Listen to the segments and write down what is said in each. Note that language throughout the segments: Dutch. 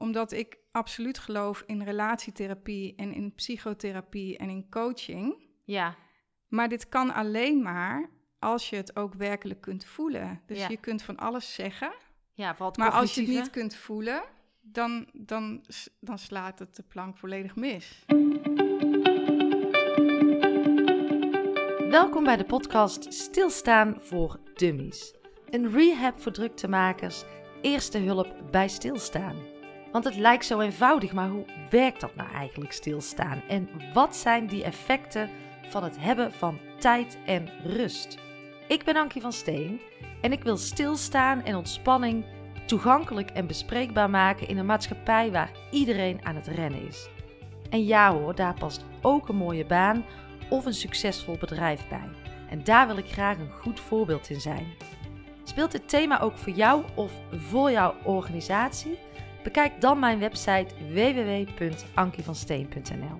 omdat ik absoluut geloof in relatietherapie en in psychotherapie en in coaching. Ja, Maar dit kan alleen maar als je het ook werkelijk kunt voelen. Dus Ja. je kunt van alles zeggen, ja maar als je het niet kunt voelen, dan, dan, dan slaat het de plank volledig mis. Welkom bij de podcast Stilstaan voor Dummies. Een rehab voor druktemakers, eerste hulp bij stilstaan. Want het lijkt zo eenvoudig, maar hoe werkt dat nou eigenlijk stilstaan? En wat zijn die effecten van het hebben van tijd en rust? Ik ben Ankie van Steen en ik wil stilstaan en ontspanning toegankelijk en bespreekbaar maken in een maatschappij waar iedereen aan het rennen is. En ja hoor, daar past ook een mooie baan of een succesvol bedrijf bij. En daar wil ik graag een goed voorbeeld in zijn. Speelt dit thema ook voor jou of voor jouw organisatie? Bekijk dan mijn website www.ankievansteen.nl.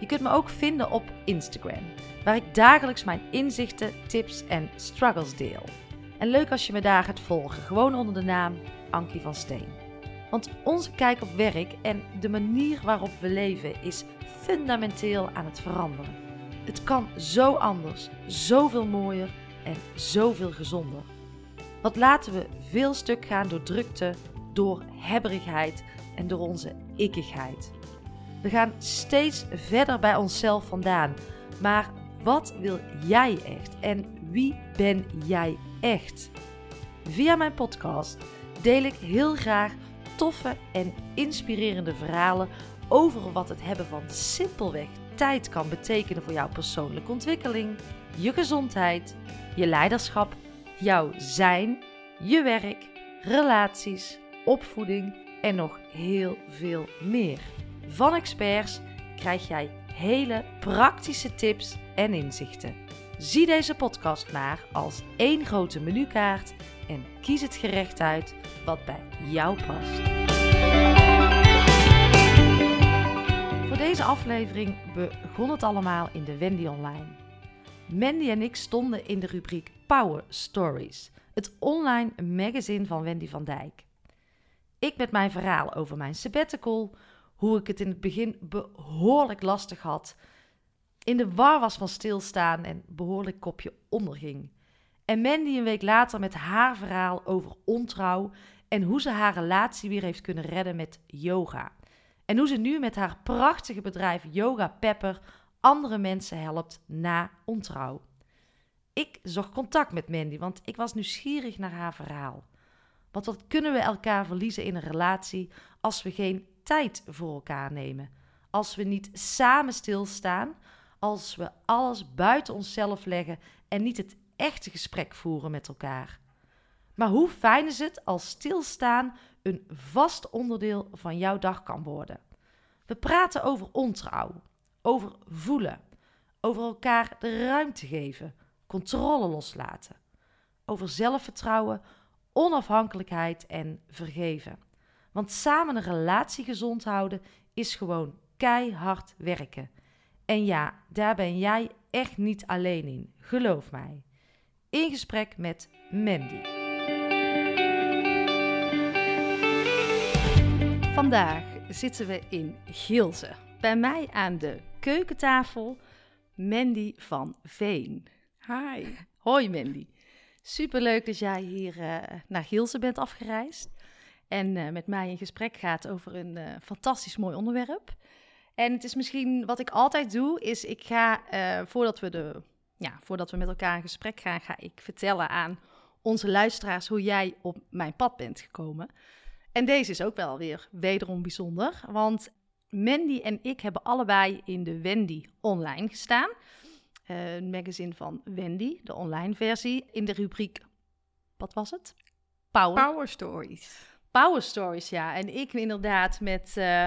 Je kunt me ook vinden op Instagram, waar ik dagelijks mijn inzichten, tips en struggles deel. En leuk als je me daar gaat volgen, gewoon onder de naam Ankie van Steen. Want onze kijk op werk en de manier waarop we leven is fundamenteel aan het veranderen. Het kan zo anders, zoveel mooier en zoveel gezonder. Wat laten we veel stuk gaan door drukte, door hebberigheid en door onze ikkigheid. We gaan steeds verder bij onszelf vandaan. Maar wat wil jij echt en wie ben jij echt? Via mijn podcast deel ik heel graag toffe en inspirerende verhalen over wat het hebben van simpelweg tijd kan betekenen voor jouw persoonlijke ontwikkeling, je gezondheid, je leiderschap, jouw zijn, je werk, relaties, opvoeding en nog heel veel meer. Van experts krijg jij hele praktische tips en inzichten. Zie deze podcast maar als één grote menukaart en kies het gerecht uit wat bij jou past. Voor deze aflevering begon het allemaal in de Wendy Online. Mandy en ik stonden in de rubriek Power Stories, het online magazine van Wendy van Dijk. Ik met mijn verhaal over mijn sabbatical, hoe ik het in het begin behoorlijk lastig had, in de war was van stilstaan en behoorlijk kopje onderging. En Mandy een week later met haar verhaal over ontrouw en hoe ze haar relatie weer heeft kunnen redden met yoga. En hoe ze nu met haar prachtige bedrijf Yoga Pepper andere mensen helpt na ontrouw. Ik zocht contact met Mandy, want ik was nieuwsgierig naar haar verhaal. Want wat kunnen we elkaar verliezen in een relatie als we geen tijd voor elkaar nemen? Als we niet samen stilstaan, als we alles buiten onszelf leggen en niet het echte gesprek voeren met elkaar. Maar hoe fijn is het als stilstaan een vast onderdeel van jouw dag kan worden? We praten over ontrouw, over voelen, over elkaar de ruimte geven, controle loslaten, over zelfvertrouwen, onafhankelijkheid en vergeven. Want samen een relatie gezond houden is gewoon keihard werken. En ja, daar ben jij echt niet alleen in, geloof mij. In gesprek met Mandy. Vandaag zitten we in Gilze. Bij mij aan de keukentafel Mandy van Veen. Hi. Hoi Mandy. Superleuk dat jij hier eh, naar Gilze bent afgereisd. En eh, met mij in gesprek gaat over een eh, fantastisch mooi onderwerp. En het is misschien wat ik altijd doe, is ik ga, voordat, we de, ja, voordat we met elkaar in gesprek gaan, ga ik vertellen aan onze luisteraars hoe jij op mijn pad bent gekomen. En deze is ook wel weer wederom bijzonder, want Mandy en ik hebben allebei in de Wendy online gestaan. Een magazine van Wendy, de online versie, in de rubriek, wat was het? Power. Power Stories. Power Stories, ja. En ik inderdaad met eh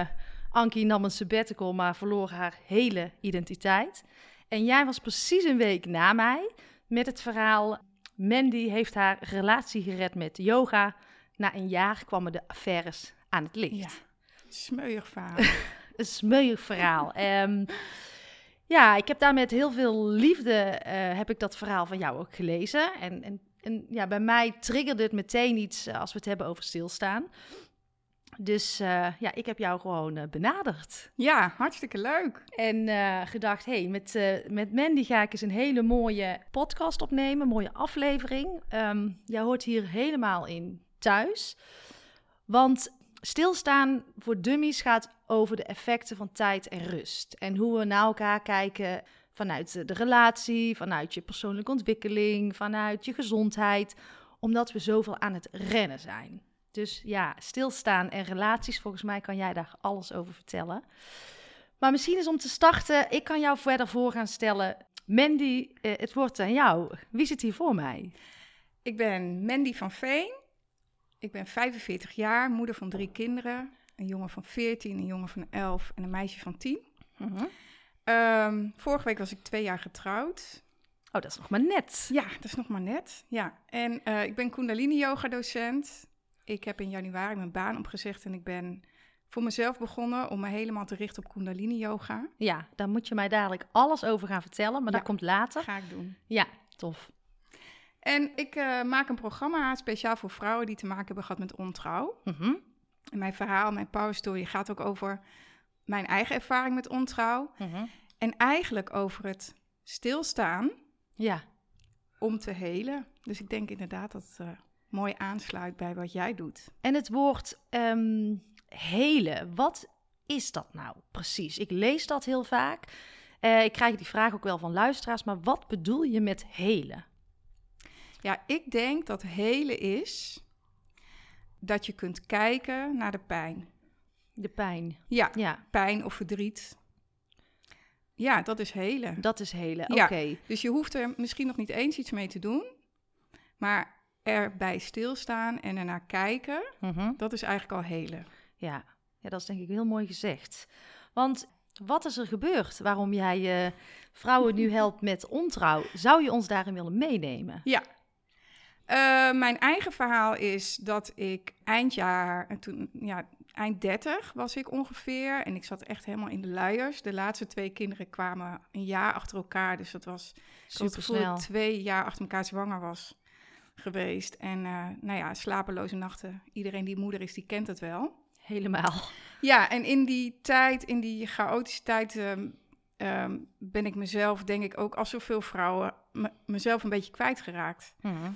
Ankie nam een sabbatical, maar verloor haar hele identiteit. En jij was precies een week na mij met het verhaal... Mandy heeft haar relatie gered met yoga. Na een jaar kwamen de affaires aan het licht. Ja. Smeuig verhaal. Een smeuig verhaal. Ehm, ja, ik heb daar met heel veel liefde eh, heb ik dat verhaal van jou ook gelezen. En, en, en ja, bij mij triggerde het meteen iets eh, als we het hebben over stilstaan. Dus eh, ja, ik heb jou gewoon benaderd. Ja, hartstikke leuk. En gedacht, hé, hey, met, met Mandy ga ik eens een hele mooie podcast opnemen, een mooie aflevering. Ehm, jij hoort hier helemaal in thuis. Want stilstaan voor dummies gaat over de effecten van tijd en rust. En hoe we naar elkaar kijken vanuit de relatie, vanuit je persoonlijke ontwikkeling, vanuit je gezondheid. Omdat we zoveel aan het rennen zijn. Dus ja, stilstaan en relaties, volgens mij kan jij daar alles over vertellen. Maar misschien is om te starten, ik kan jou verder voor gaan stellen. Mandy, eh, het wordt aan jou. Wie zit hier voor mij? Ik ben Mandy van Veen. Ik ben 45 jaar, moeder van drie kinderen. Een jongen van 14, een jongen van 11 en een meisje van 10. Ehm, vorige week was ik twee jaar getrouwd. Oh, dat is nog maar net. Ja, dat is nog maar net. Ja, en eh, ik ben Kundalini yoga docent. Ik heb in januari mijn baan opgezegd en ik ben voor mezelf begonnen om me helemaal te richten op Kundalini yoga. Ja, daar moet je mij dadelijk alles over gaan vertellen, maar Ja. dat komt later. ga ik doen. Ja, tof. En ik eh, maak een programma speciaal voor vrouwen die te maken hebben gehad met ontrouw. Mhm. En mijn verhaal, mijn power story gaat ook over mijn eigen ervaring met ontrouw. Mhm. En eigenlijk over het stilstaan Ja, om te helen. Dus ik denk inderdaad dat het eh, mooi aansluit bij wat jij doet. en het woord ehm helen, wat is dat nou precies? Ik lees dat heel vaak. Eh, ik krijg die vraag ook wel van luisteraars, maar wat bedoel je met helen? Ja, ik denk dat helen is dat je kunt kijken naar de pijn. De pijn. Ja, Ja, pijn of verdriet. Ja, dat is helen. dat is helen. Ja. Oké. Dus je hoeft er misschien nog niet eens iets mee te doen, maar erbij stilstaan en ernaar kijken, Mhm. dat is eigenlijk al helen. Ja. ja, dat is denk ik heel mooi gezegd. Want wat is er gebeurd waarom jij eh, vrouwen nu helpt met ontrouw? Zou je ons daarin willen meenemen? Ja. Eh, mijn eigen verhaal is dat ik eind jaar, en toen, ja, eind 30 was ik ongeveer. En ik zat echt helemaal in de luiers. De laatste twee kinderen kwamen een jaar achter elkaar. Dus dat was, Super gevoel dat snel. ik twee jaar achter elkaar zwanger was geweest. En eh, nou ja, slapeloze nachten. Iedereen die moeder is, die kent het wel. Helemaal. Ja, en in die tijd, in die chaotische tijd, ehm, ehm, ben ik mezelf, denk ik ook als zoveel vrouwen, me- mezelf een beetje kwijtgeraakt. Mhm.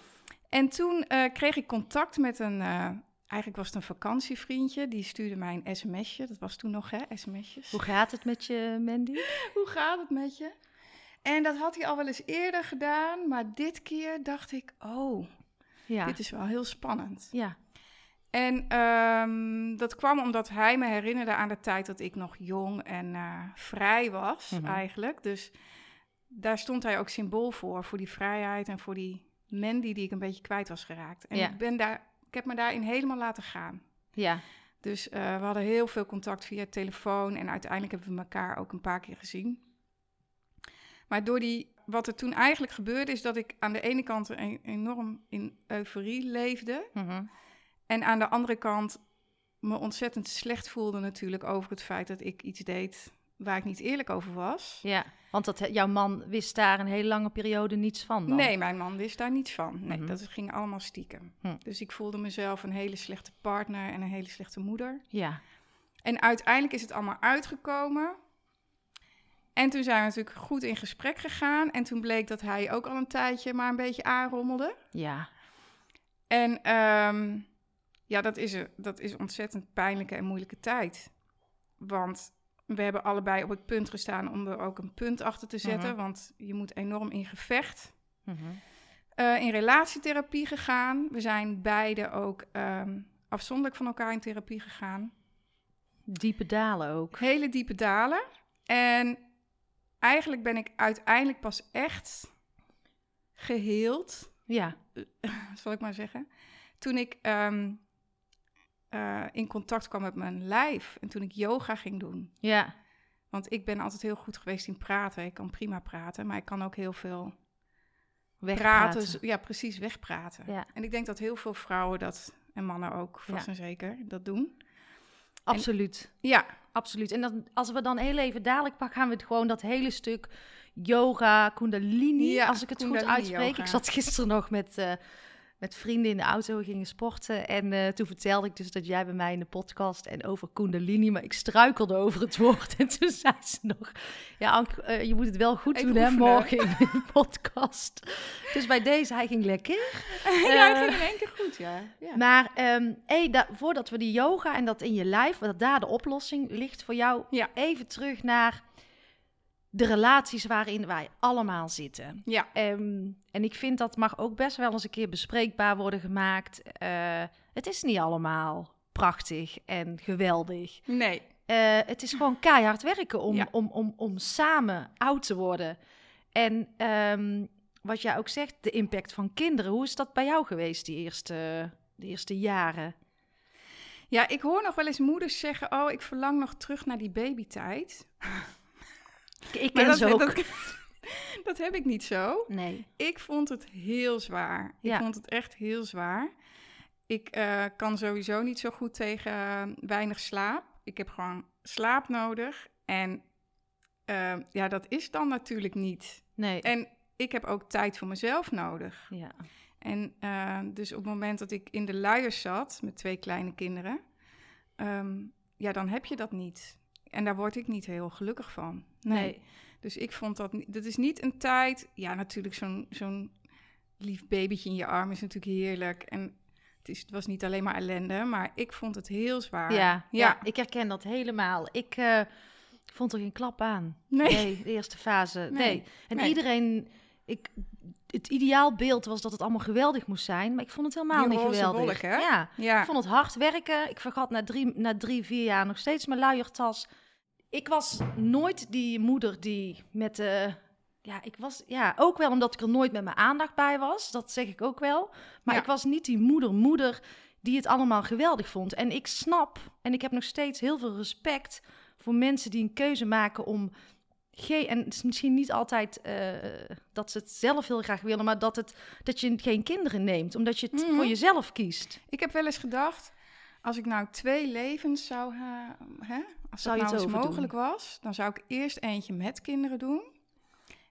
En toen eh, kreeg ik contact met een, eh, eigenlijk was het een vakantievriendje, die stuurde mij een sms'je. Dat was toen nog, hè, sms'jes. Hoe gaat het met je, Mandy? Hoe gaat het met je? En dat had hij al wel eens eerder gedaan, maar dit keer dacht ik, oh, Ja. dit is wel heel spannend. Ja. En ehm, dat kwam omdat hij me herinnerde aan de tijd dat ik nog jong en eh, vrij was, Mhm. eigenlijk. Dus daar stond hij ook symbool voor, voor die vrijheid en voor die Mandy die ik een beetje kwijt was geraakt. En Ja. ik, ben daar, ik heb me daarin helemaal laten gaan. Ja. Dus eh, we hadden heel veel contact via telefoon en uiteindelijk hebben we elkaar ook een paar keer gezien. Maar door die, wat er toen eigenlijk gebeurde, is dat ik aan de ene kant een, enorm in euforie leefde. Mhm. En aan de andere kant me ontzettend slecht voelde natuurlijk over het feit dat ik iets deed waar ik niet eerlijk over was. Ja. Want dat, jouw man wist daar een hele lange periode niets van dan? Nee, mijn man wist daar niets van. Nee, Mhm. dat ging allemaal stiekem. Hm. Dus ik voelde mezelf een hele slechte partner en een hele slechte moeder. Ja. En uiteindelijk is het allemaal uitgekomen. En toen zijn we natuurlijk goed in gesprek gegaan. En toen bleek dat hij ook al een tijdje maar een beetje aanrommelde. Ja. En ehm, ja, dat is, een, dat is een ontzettend pijnlijke en moeilijke tijd. Want we hebben allebei op het punt gestaan om er ook een punt achter te zetten. Mhm. Want je moet enorm in gevecht. Mhm. Eh, in relatietherapie gegaan. We zijn beide ook ehm, afzonderlijk van elkaar in therapie gegaan. Diepe dalen ook. Hele diepe dalen. En eigenlijk ben ik uiteindelijk pas echt geheeld, Ja. zal ik maar zeggen. Toen ik ehm, eh, in contact kwam met mijn lijf en toen ik yoga ging doen. Ja. Want ik ben altijd heel goed geweest in praten. Ik kan prima praten, maar ik kan ook heel veel Wegpraten. praten. Ja, precies, wegpraten. Ja. En ik denk dat heel veel vrouwen dat, en mannen ook vast Ja. en zeker, dat doen. Absoluut. Ja, Absoluut. En dan, als we dan heel even dadelijk pakken, gaan we het gewoon dat hele stuk yoga, kundalini, Ja, als ik het goed uitspreek. yoga. Ik zat gisteren nog met, eh, met vrienden in de auto gingen sporten. En eh, toen vertelde ik dus dat jij bij mij in de podcast en over Kundalini, maar ik struikelde over het woord. En toen zei ze nog, ja, Anke, eh, je moet het wel goed Even doen, hè, morgen in de podcast. Dus bij deze, hij ging lekker. ja, Eh, het ging in één keer goed, ja. ja. Maar ehm, hey, da- voordat we die yoga en dat in je lijf, dat daar de oplossing ligt voor jou, Ja. even terug naar de relaties waarin wij allemaal zitten. Ja. Ehm, en ik vind dat mag ook best wel eens een keer bespreekbaar worden gemaakt. Eh, het is niet allemaal prachtig en geweldig. Nee. Eh, het is gewoon keihard werken om, Ja. om, om, om samen oud te worden. En ehm, wat jij ook zegt, de impact van kinderen. Hoe is dat bij jou geweest die eerste, de eerste jaren? Ja, ik hoor nog wel eens moeders zeggen: Oh, ik verlang nog terug naar die babytijd. Ik, ken dat, ze ook. Dat, dat heb ik niet zo. Nee. Ik vond het heel zwaar. Ja. Ik vond het echt heel zwaar. Ik eh, kan sowieso niet zo goed tegen weinig slaap. Ik heb gewoon slaap nodig. En eh, ja, dat is dan natuurlijk niet. Nee. En ik heb ook tijd voor mezelf nodig. Ja. En eh, dus op het moment dat ik in de luiers zat met twee kleine kinderen, ehm, ja, dan heb je dat niet. En daar word ik niet heel gelukkig van. Nee. Nee. Dus ik vond dat, dat is niet een tijd. Ja, natuurlijk, zo'n zo'n lief babytje in je arm is natuurlijk heerlijk. En het, is, het was niet alleen maar ellende, maar ik vond het heel zwaar. Ja, ja. ja. ik herken dat helemaal. Ik eh, vond er geen klap aan. Nee. Nee, de eerste fase. Nee. Nee, En iedereen... Ik, het ideaalbeeld was dat het allemaal geweldig moest zijn, maar ik vond het helemaal niet geweldig. wolk, hè? Ja, Ja. ik vond het hard werken. Ik vergat na drie, na drie, vier jaar nog steeds mijn luiertas. Ik was nooit die moeder die met de... Ja, ik was... Ja, ook wel omdat ik er nooit met mijn aandacht bij was. Dat zeg ik ook wel. Maar Ja. ik was niet die moeder, moeder die het allemaal geweldig vond. En ik snap, en ik heb nog steeds heel veel respect voor mensen die een keuze maken om geen, en het is misschien niet altijd eh, dat ze het zelf heel graag willen, maar dat, het, dat je geen kinderen neemt, omdat je het Mhm. voor jezelf kiest. Ik heb wel eens gedacht, als ik nou twee levens zou hebben, hè, als Zou je dat nou het eens mogelijk was, dan zou ik eerst eentje met kinderen doen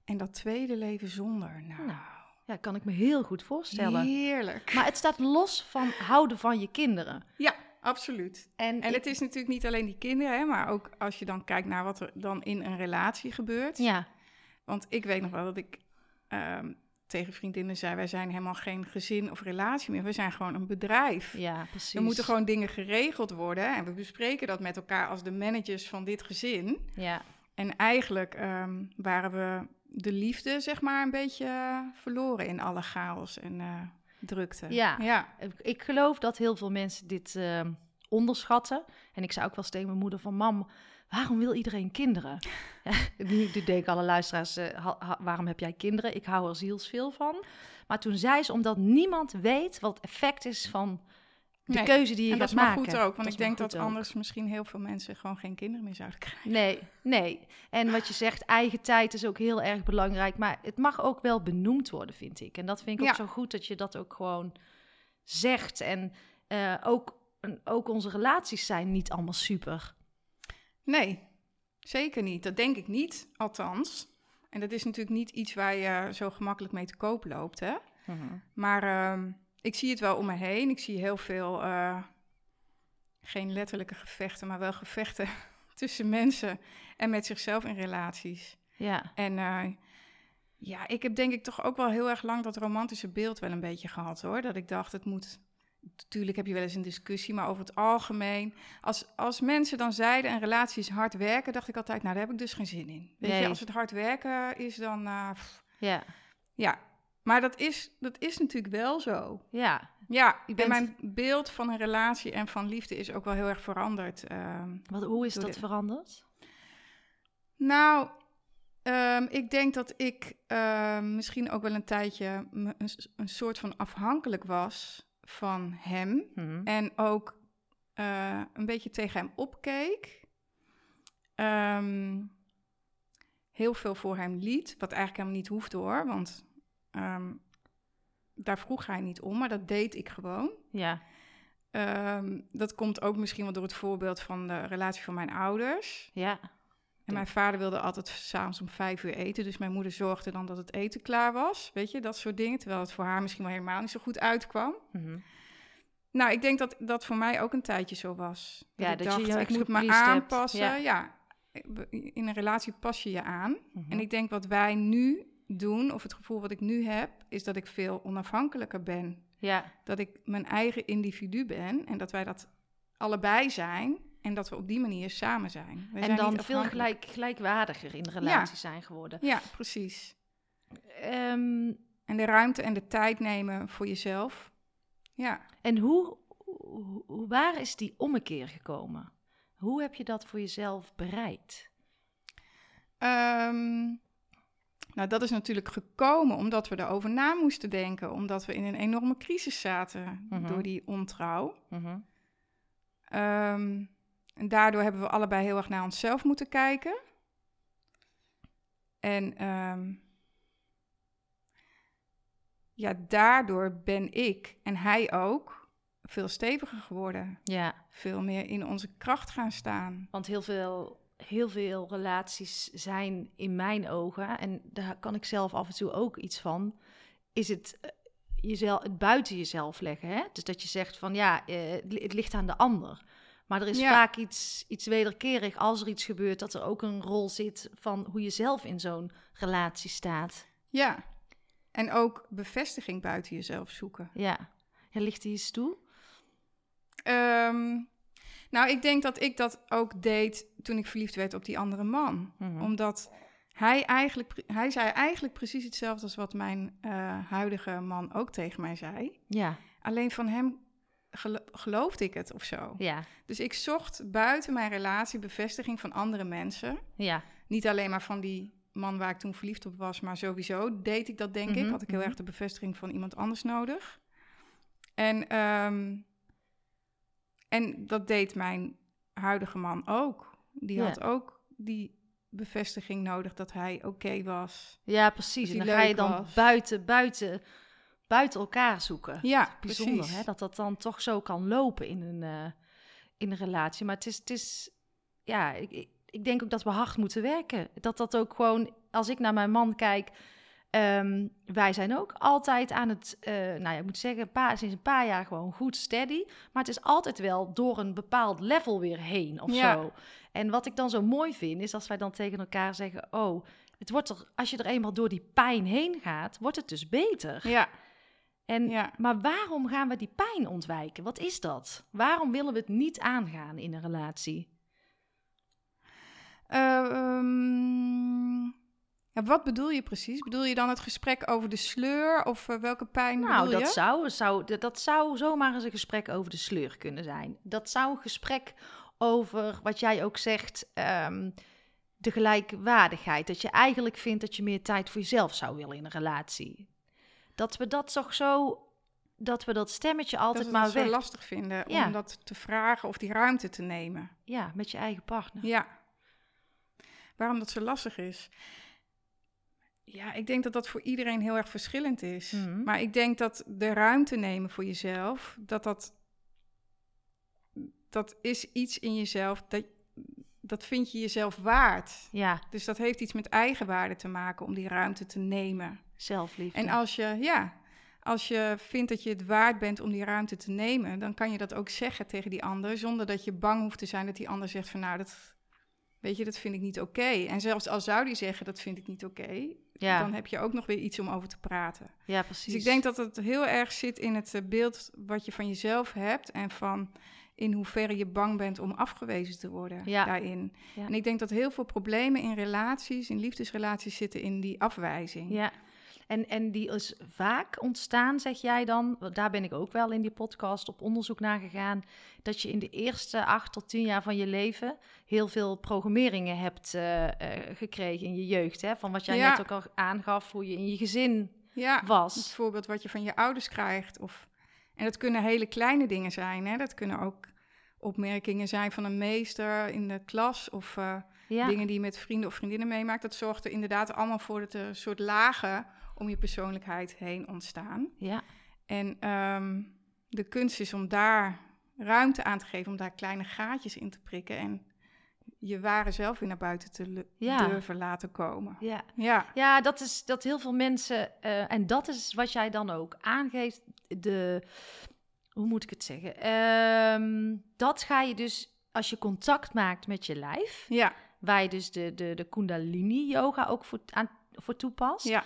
en dat tweede leven zonder. Nou, Nou, Ja, kan ik me heel goed voorstellen. heerlijk. Maar het staat los van houden van je kinderen. Ja, absoluut. En, En ik- het is natuurlijk niet alleen die kinderen, hè, maar ook als je dan kijkt naar wat er dan in een relatie gebeurt. Ja, Want ik weet nog wel dat ik ehm, tegen vriendinnen zei, wij zijn helemaal geen gezin of relatie meer, we zijn gewoon een bedrijf. ja, precies. Er moeten gewoon dingen geregeld worden en we bespreken dat met elkaar als de managers van dit gezin. Ja, En eigenlijk ehm, waren we de liefde, zeg maar, een beetje eh, verloren in alle chaos en eh, drukte. Ja. ja. Ik- geloof dat heel veel mensen dit eh, onderschatten. En ik zei ook wel eens tegen mijn moeder van... Mam, waarom wil iedereen kinderen? nu, denken alle luisteraars, eh, ha- ha- waarom heb jij kinderen? Ik hou er zielsveel van. Maar toen zei ze, omdat niemand weet wat het effect is van de Nee. keuze die je En dat gaat is maar maken. goed ook, want ik denk dat ook. anders misschien heel veel mensen gewoon geen kinderen meer zouden krijgen. Nee, nee. En wat je zegt, eigen tijd is ook heel erg belangrijk. Maar het mag ook wel benoemd worden, vind ik. En dat vind ik ook zo goed dat je dat ook gewoon zegt. En eh, ook, ook onze relaties zijn niet allemaal super. Nee, zeker niet. Dat denk ik niet, althans. En dat is natuurlijk niet iets waar je zo gemakkelijk mee te koop loopt, hè. Maar ehm, ik zie het wel om me heen. Ik zie heel veel, eh, geen letterlijke gevechten, maar wel gevechten tussen mensen en met zichzelf in relaties. Ja, En eh, ja, ik heb denk ik toch ook wel heel erg lang dat romantische beeld wel een beetje gehad hoor. Dat ik dacht, het moet. Natuurlijk heb je wel eens een discussie, maar over het algemeen. Als, als mensen dan zeiden een relatie is hard werken, dacht ik altijd, nou daar heb ik dus geen zin in. Weet Nee. je, als het hard werken is, dan. eh, ja, ja, maar dat is, dat is natuurlijk wel zo. ja. Ja, bent- mijn beeld van een relatie en van liefde is ook wel heel erg veranderd. ehm. Wat, hoe is dat de- veranderd? Nou, ehm, ik denk dat ik ehm, misschien ook wel een tijdje een, een soort van afhankelijk was van hem. Hm. En ook eh, een beetje tegen hem opkeek. Heel veel voor hem liet, wat eigenlijk helemaal niet hoefde hoor, want ehm, daar vroeg hij niet om, maar dat deed ik gewoon. Ja, Ehm, dat komt ook misschien wel door het voorbeeld van de relatie van mijn ouders. ja, En mijn vader wilde altijd s'avonds om vijf uur eten. Dus mijn moeder zorgde dan dat het eten klaar was. Weet je, dat soort dingen. Terwijl het voor haar misschien wel helemaal niet zo goed uitkwam. Mhm. Nou, ik denk dat dat voor mij ook een tijdje zo was. Ja, ik dat je je ik moet me aanpassen. Ja. Ja. in een relatie pas je je aan. Mhm. En ik denk wat wij nu doen, of het gevoel wat ik nu heb, is dat ik veel onafhankelijker ben. Ja, Dat ik mijn eigen individu ben en dat wij dat allebei zijn. En dat we op die manier samen zijn. We en zijn dan veel gelijk, gelijkwaardiger in de relatie zijn geworden. Ja, precies. Ehm, En de ruimte en de tijd nemen voor jezelf. Ja. en hoe, waar is die ommekeer gekomen? Hoe heb je dat voor jezelf bereikt? Ehm, nou, dat is natuurlijk gekomen omdat we erover na moesten denken. Omdat we in een enorme crisis zaten Mhm. door die ontrouw. Mhm. Ehm, en daardoor hebben we allebei heel erg naar onszelf moeten kijken. En ehm, ja, daardoor ben ik en hij ook veel steviger geworden. Ja, Veel meer in onze kracht gaan staan. want heel veel, heel veel relaties zijn in mijn ogen, en daar kan ik zelf af en toe ook iets van, is het, eh, jezelf, het buiten jezelf leggen. Hè? Dus dat je zegt van ja, eh, het li- het ligt aan de ander. Maar er is Ja. vaak iets, iets wederkerig als er iets gebeurt, dat er ook een rol zit van hoe je zelf in zo'n relatie staat. Ja. En ook bevestiging buiten jezelf zoeken. Ja, ja ligt die eens toe? Ehm, nou, ik denk dat ik dat ook deed toen ik verliefd werd op die andere man. Mhm. Omdat hij eigenlijk, hij zei eigenlijk precies hetzelfde als wat mijn eh, huidige man ook tegen mij zei. Ja, Alleen van hem gelo- geloofde ik het of zo. ja, Dus ik zocht buiten mijn relatie bevestiging van andere mensen. ja. Niet alleen maar van die man waar ik toen verliefd op was, maar sowieso deed ik dat, denk Mhm, ik. Had ik heel mhm. erg de bevestiging van iemand anders nodig. En, ehm, en dat deed mijn huidige man ook. Die Ja. had ook die bevestiging nodig dat hij oké was. Ja, precies. En dan ga je dan was. buiten, buiten, buiten elkaar zoeken. Ja, Bijzonder, hè? Dat dat dan toch zo kan lopen in een, eh, in een relatie. Maar het is, het is ja, ik- ik denk ook dat we hard moeten werken. Dat dat ook gewoon, als ik naar mijn man kijk, ehm, wij zijn ook altijd aan het, eh, nou ja, ik moet zeggen, een paar, sinds een paar jaar gewoon goed steady. Maar het is altijd wel door een bepaald level weer heen of Ja. zo. En wat ik dan zo mooi vind, is als wij dan tegen elkaar zeggen, oh, het wordt er, als je er eenmaal door die pijn heen gaat, wordt het dus beter. Ja, En, ja. Maar waarom gaan we die pijn ontwijken? Wat is dat? Waarom willen we het niet aangaan in een relatie? Ehm, ja, wat bedoel je precies? Bedoel je dan het gesprek over de sleur of eh, welke pijn Nou, bedoel dat je? zou, zou, dat, dat zou zomaar eens een gesprek over de sleur kunnen zijn. Dat zou een gesprek over, wat jij ook zegt, ehm, de gelijkwaardigheid. Dat je eigenlijk vindt dat je meer tijd voor jezelf zou willen in een relatie. Dat we dat toch zo, dat we dat stemmetje altijd dat maar het zo lastig vinden Ja. om dat te vragen of die ruimte te nemen. Ja, met je eigen partner. Ja. Waarom dat zo lastig is? Ja, ik denk dat dat voor iedereen heel erg verschillend is. Mhm. Maar ik denk dat de ruimte nemen voor jezelf, dat dat, dat is iets in jezelf, dat, dat vind je jezelf waard. Ja, Dus dat heeft iets met eigenwaarde te maken om die ruimte te nemen. zelfliefde. En als je, ja, als je vindt dat je het waard bent om die ruimte te nemen, dan kan je dat ook zeggen tegen die ander, zonder dat je bang hoeft te zijn dat die ander zegt van nou, dat, weet je, dat vind ik niet oké. En zelfs al zou die zeggen dat vind ik niet oké, ja. dan heb je ook nog weer iets om over te praten. ja, precies. Dus ik denk dat het heel erg zit in het eh, beeld wat je van jezelf hebt en van in hoeverre je bang bent om afgewezen te worden Ja. daarin. Ja. En ik denk dat heel veel problemen in relaties, in liefdesrelaties zitten in die afwijzing. Ja, en, en die is vaak ontstaan, zeg jij dan, daar ben ik ook wel in die podcast op onderzoek naar gegaan, dat je in de eerste acht tot tien jaar van je leven heel veel programmeringen hebt eh, eh, gekregen in je jeugd. Hè? Van wat jij Ja. net ook al aangaf, hoe je in je gezin Ja, was. bijvoorbeeld wat je van je ouders krijgt. Of, en dat kunnen hele kleine dingen zijn. Hè? Dat kunnen ook opmerkingen zijn van een meester in de klas. Of eh, Ja, dingen die je met vrienden of vriendinnen meemaakt. Dat zorgt er inderdaad allemaal voor dat er een soort lagen om je persoonlijkheid heen ontstaan. ja, En ehm, de kunst is om daar ruimte aan te geven, om daar kleine gaatjes in te prikken. En je ware zelf weer naar buiten te Ja. durven laten komen. Ja. Ja, Ja, dat is dat heel veel mensen, eh, en dat is wat jij dan ook aangeeft, de, hoe moet ik het zeggen? Ehm, dat ga je dus, als je contact maakt met je lijf, ja, waar je dus de, de, de Kundalini-yoga ook voor, aan, voor toepast, ja.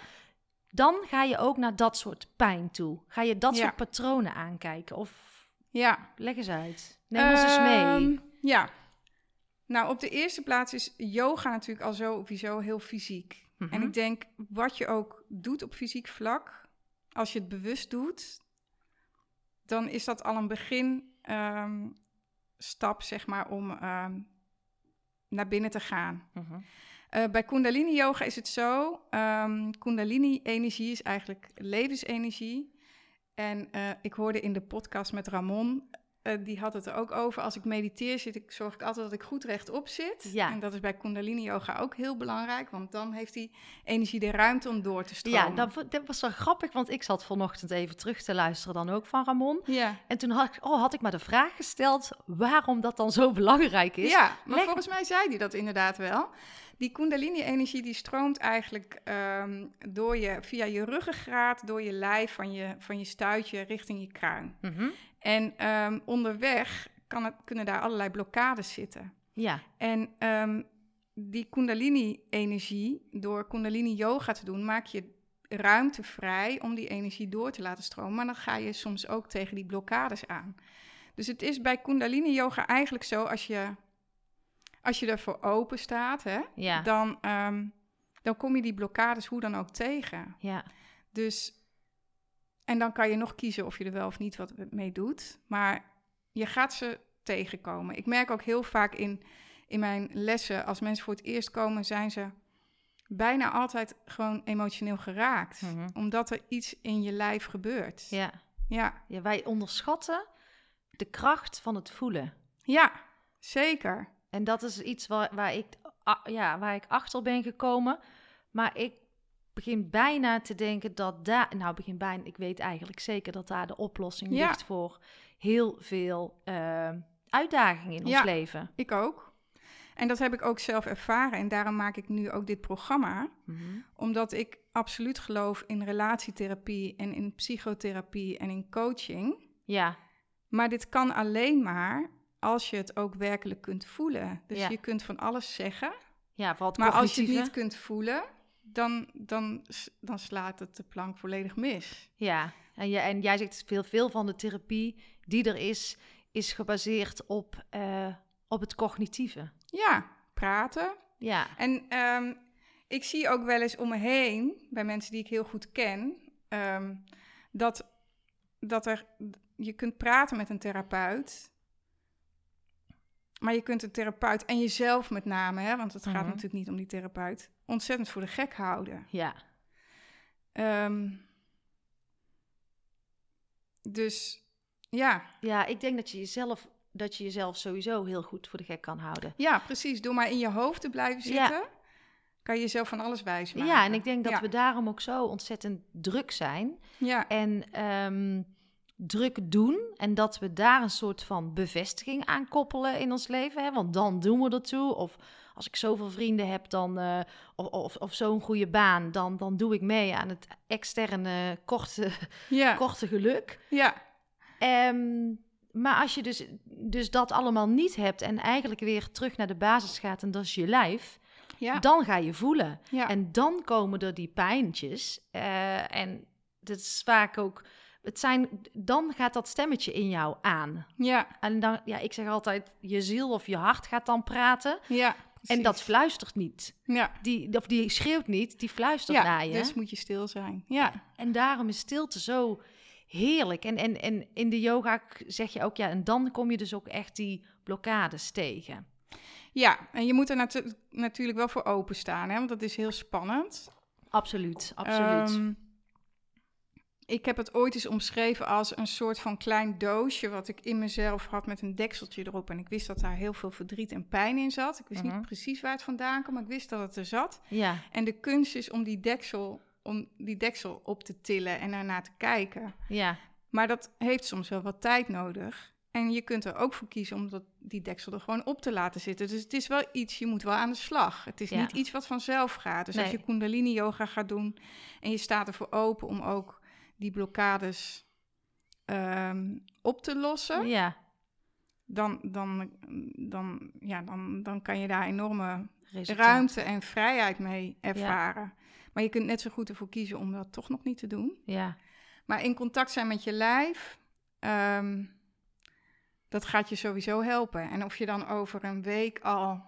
Dan ga je ook naar dat soort pijn toe. Ga je dat Ja. soort patronen aankijken? Of ja. leg eens uit. Neem ons eens mee. Ehm, Ja. Nou, op de eerste plaats is yoga natuurlijk al sowieso heel fysiek. Mhm. En ik denk, wat je ook doet op fysiek vlak, als je het bewust doet, dan is dat al een begin ehm, stap, zeg maar, om ehm, naar binnen te gaan. Mhm. Eh, bij Kundalini Yoga is het zo: ehm, Kundalini-energie is eigenlijk levensenergie. En eh, ik hoorde in de podcast met Ramon, eh, die had het er ook over. Als ik mediteer, zit ik, zorg ik altijd dat ik goed rechtop zit. Ja. En dat is bij Kundalini Yoga ook heel belangrijk, want dan heeft die energie de ruimte om door te stromen. Ja, dat, dat was wel grappig, want ik zat vanochtend even terug te luisteren dan ook van Ramon. ja. En toen had ik, oh, had ik maar de vraag gesteld waarom dat dan zo belangrijk is. Ja, maar Leg- volgens mij zei hij dat inderdaad wel. Die kundalini-energie die stroomt eigenlijk ehm, door je, via je ruggengraat, door je lijf, van je, van je stuitje richting je kruin. Mhm. En ehm, onderweg kan het, kunnen daar allerlei blokkades zitten. Ja, En ehm, die kundalini-energie, door kundalini-yoga te doen, maak je ruimte vrij om die energie door te laten stromen. Maar dan ga je soms ook tegen die blokkades aan. Dus het is bij kundalini-yoga eigenlijk zo, als je, als je ervoor open staat, hè, ja, dan, ehm, dan kom je die blokkades hoe dan ook tegen. ja. Dus, en dan kan je nog kiezen of je er wel of niet wat mee doet. Maar je gaat ze tegenkomen. Ik merk ook heel vaak in, in mijn lessen, als mensen voor het eerst komen, zijn ze bijna altijd gewoon emotioneel geraakt. Mhm. Omdat er iets in je lijf gebeurt. ja. ja. Ja, wij onderschatten de kracht van het voelen. Ja, zeker. En dat is iets waar, waar, ik, ja, waar ik achter ben gekomen. Maar ik begin bijna te denken dat daar... Nou, begin bijna... Ik weet eigenlijk zeker dat daar de oplossing Ja. ligt voor heel veel eh, uitdagingen in ons Ja. leven. Ik ook. En dat heb ik ook zelf ervaren. En daarom maak ik nu ook dit programma. Mhm. Omdat ik absoluut geloof in relatietherapie en in psychotherapie en in coaching. Ja, Maar dit kan alleen maar als je het ook werkelijk kunt voelen. Dus Ja. je kunt van alles zeggen, ja, maar als je het niet kunt voelen, dan, dan, dan slaat het de plank volledig mis. Ja, en, jij en jij zegt veel, veel van de therapie die er is, is gebaseerd op, eh, op het cognitieve. Ja, praten. Ja, En ehm, ik zie ook wel eens om me heen, bij mensen die ik heel goed ken, ehm, dat, dat er, je kunt praten met een therapeut. Maar je kunt een therapeut en jezelf met name, hè, want het gaat Mhm. natuurlijk niet om die therapeut, ontzettend voor de gek houden. ja, Ehm, dus ja, ja, ik denk dat je jezelf, dat je jezelf sowieso heel goed voor de gek kan houden. ja, precies. Door maar in je hoofd te blijven Ja. zitten, kan je jezelf van alles wijs maken. Ja, en ik denk dat Ja. we daarom ook zo ontzettend druk zijn Ja, en ehm, druk doen. En dat we daar een soort van bevestiging aan koppelen in ons leven. Hè? Want dan doen we ertoe. Of als ik zoveel vrienden heb, dan, eh, of, of, of zo'n goede baan, dan, dan doe ik mee aan het externe korte, ja, korte geluk. ja, Ehm, maar als je dus, dus dat allemaal niet hebt en eigenlijk weer terug naar de basis gaat, en dat is je lijf, ja. dan ga je voelen. ja. En dan komen er die pijntjes. eh, en dat is vaak ook. Het zijn, dan gaat dat stemmetje in jou aan. Ja, En dan, ja, ik zeg altijd, je ziel of je hart gaat dan praten. ja. En dat fluistert niet. Ja, Die, of die schreeuwt niet, die fluistert ja naar je. dus moet je stil zijn. Ja, En daarom is stilte zo heerlijk. En, en, en in de yoga zeg je ook, ja, en dan kom je dus ook echt die blokkades tegen. ja. en je moet er natu- natuurlijk wel voor openstaan, hè, want dat is heel spannend. Absoluut, absoluut. Ehm, ik heb het ooit eens omschreven als een soort van klein doosje wat ik in mezelf had met een dekseltje erop. En ik wist dat daar heel veel verdriet en pijn in zat. Ik wist Mhm. niet precies waar het vandaan kwam, maar ik wist dat het er zat. ja, En de kunst is om die deksel, om die deksel op te tillen en ernaar te kijken. ja, Maar dat heeft soms wel wat tijd nodig. En je kunt er ook voor kiezen om dat, die deksel er gewoon op te laten zitten. Dus het is wel iets, je moet wel aan de slag. Het is Ja. niet iets wat vanzelf gaat. Dus als je kundalini yoga gaat doen en je staat ervoor open om ook die blokkades ehm, op te lossen, Ja, dan, dan, dan, ja, dan, dan kan je daar enorme resultaat. ruimte en vrijheid mee ervaren. Maar je kunt net zo goed ervoor kiezen om dat toch nog niet te doen. Ja, Maar in contact zijn met je lijf, ehm, dat gaat je sowieso helpen. En of je dan over een week al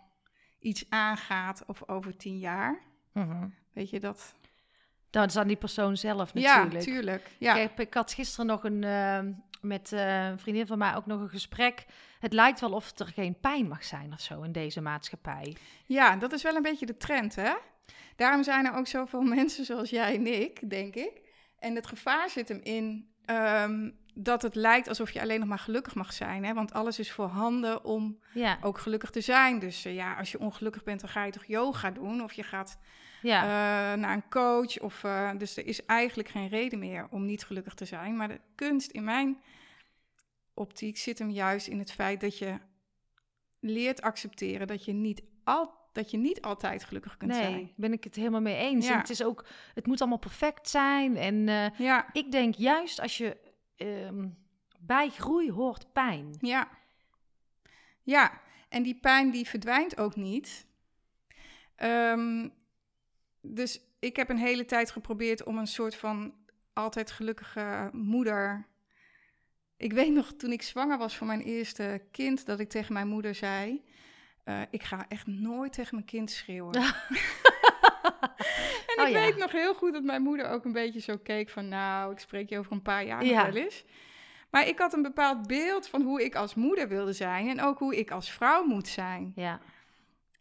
iets aangaat of over tien jaar, Mhm. weet je dat? Dat is aan die persoon zelf Ja, natuurlijk. tuurlijk. Ja, Ik, heb- ik had gisteren nog een, eh, met eh, een vriendin van mij ook nog een gesprek. Het lijkt wel of er geen pijn mag zijn of zo in deze maatschappij. ja, dat is wel een beetje de trend, hè? Daarom zijn er ook zoveel mensen zoals jij en ik, denk ik. En het gevaar zit hem in ehm, dat het lijkt alsof je alleen nog maar gelukkig mag zijn. Hè? Want alles is voorhanden om Ja, ook gelukkig te zijn. Dus eh, ja, als je ongelukkig bent, dan ga je toch yoga doen? Of je gaat ja, eh, naar een coach. Of, eh, dus er is eigenlijk geen reden meer om niet gelukkig te zijn. Maar de kunst in mijn optiek zit hem juist in het feit dat je leert accepteren dat je niet, al, dat je niet altijd gelukkig kunt nee, zijn. ben ik het helemaal mee eens. Ja. En het is ook, het moet allemaal perfect zijn. En eh, Ja, ik denk juist als je ehm, bij groei hoort pijn. ja. Ja, en die pijn die verdwijnt ook niet. Ehm, dus ik heb een hele tijd geprobeerd om een soort van altijd gelukkige moeder. Ik weet nog toen ik zwanger was voor mijn eerste kind, dat ik tegen mijn moeder zei: eh, Ik ga echt nooit tegen mijn kind schreeuwen. en Oh ik ja. weet nog heel goed dat mijn moeder ook een beetje zo keek van... nou, ik spreek je over een paar jaar Ja. wel eens. Maar ik had een bepaald beeld van hoe ik als moeder wilde zijn... en ook hoe ik als vrouw moet zijn. Ja.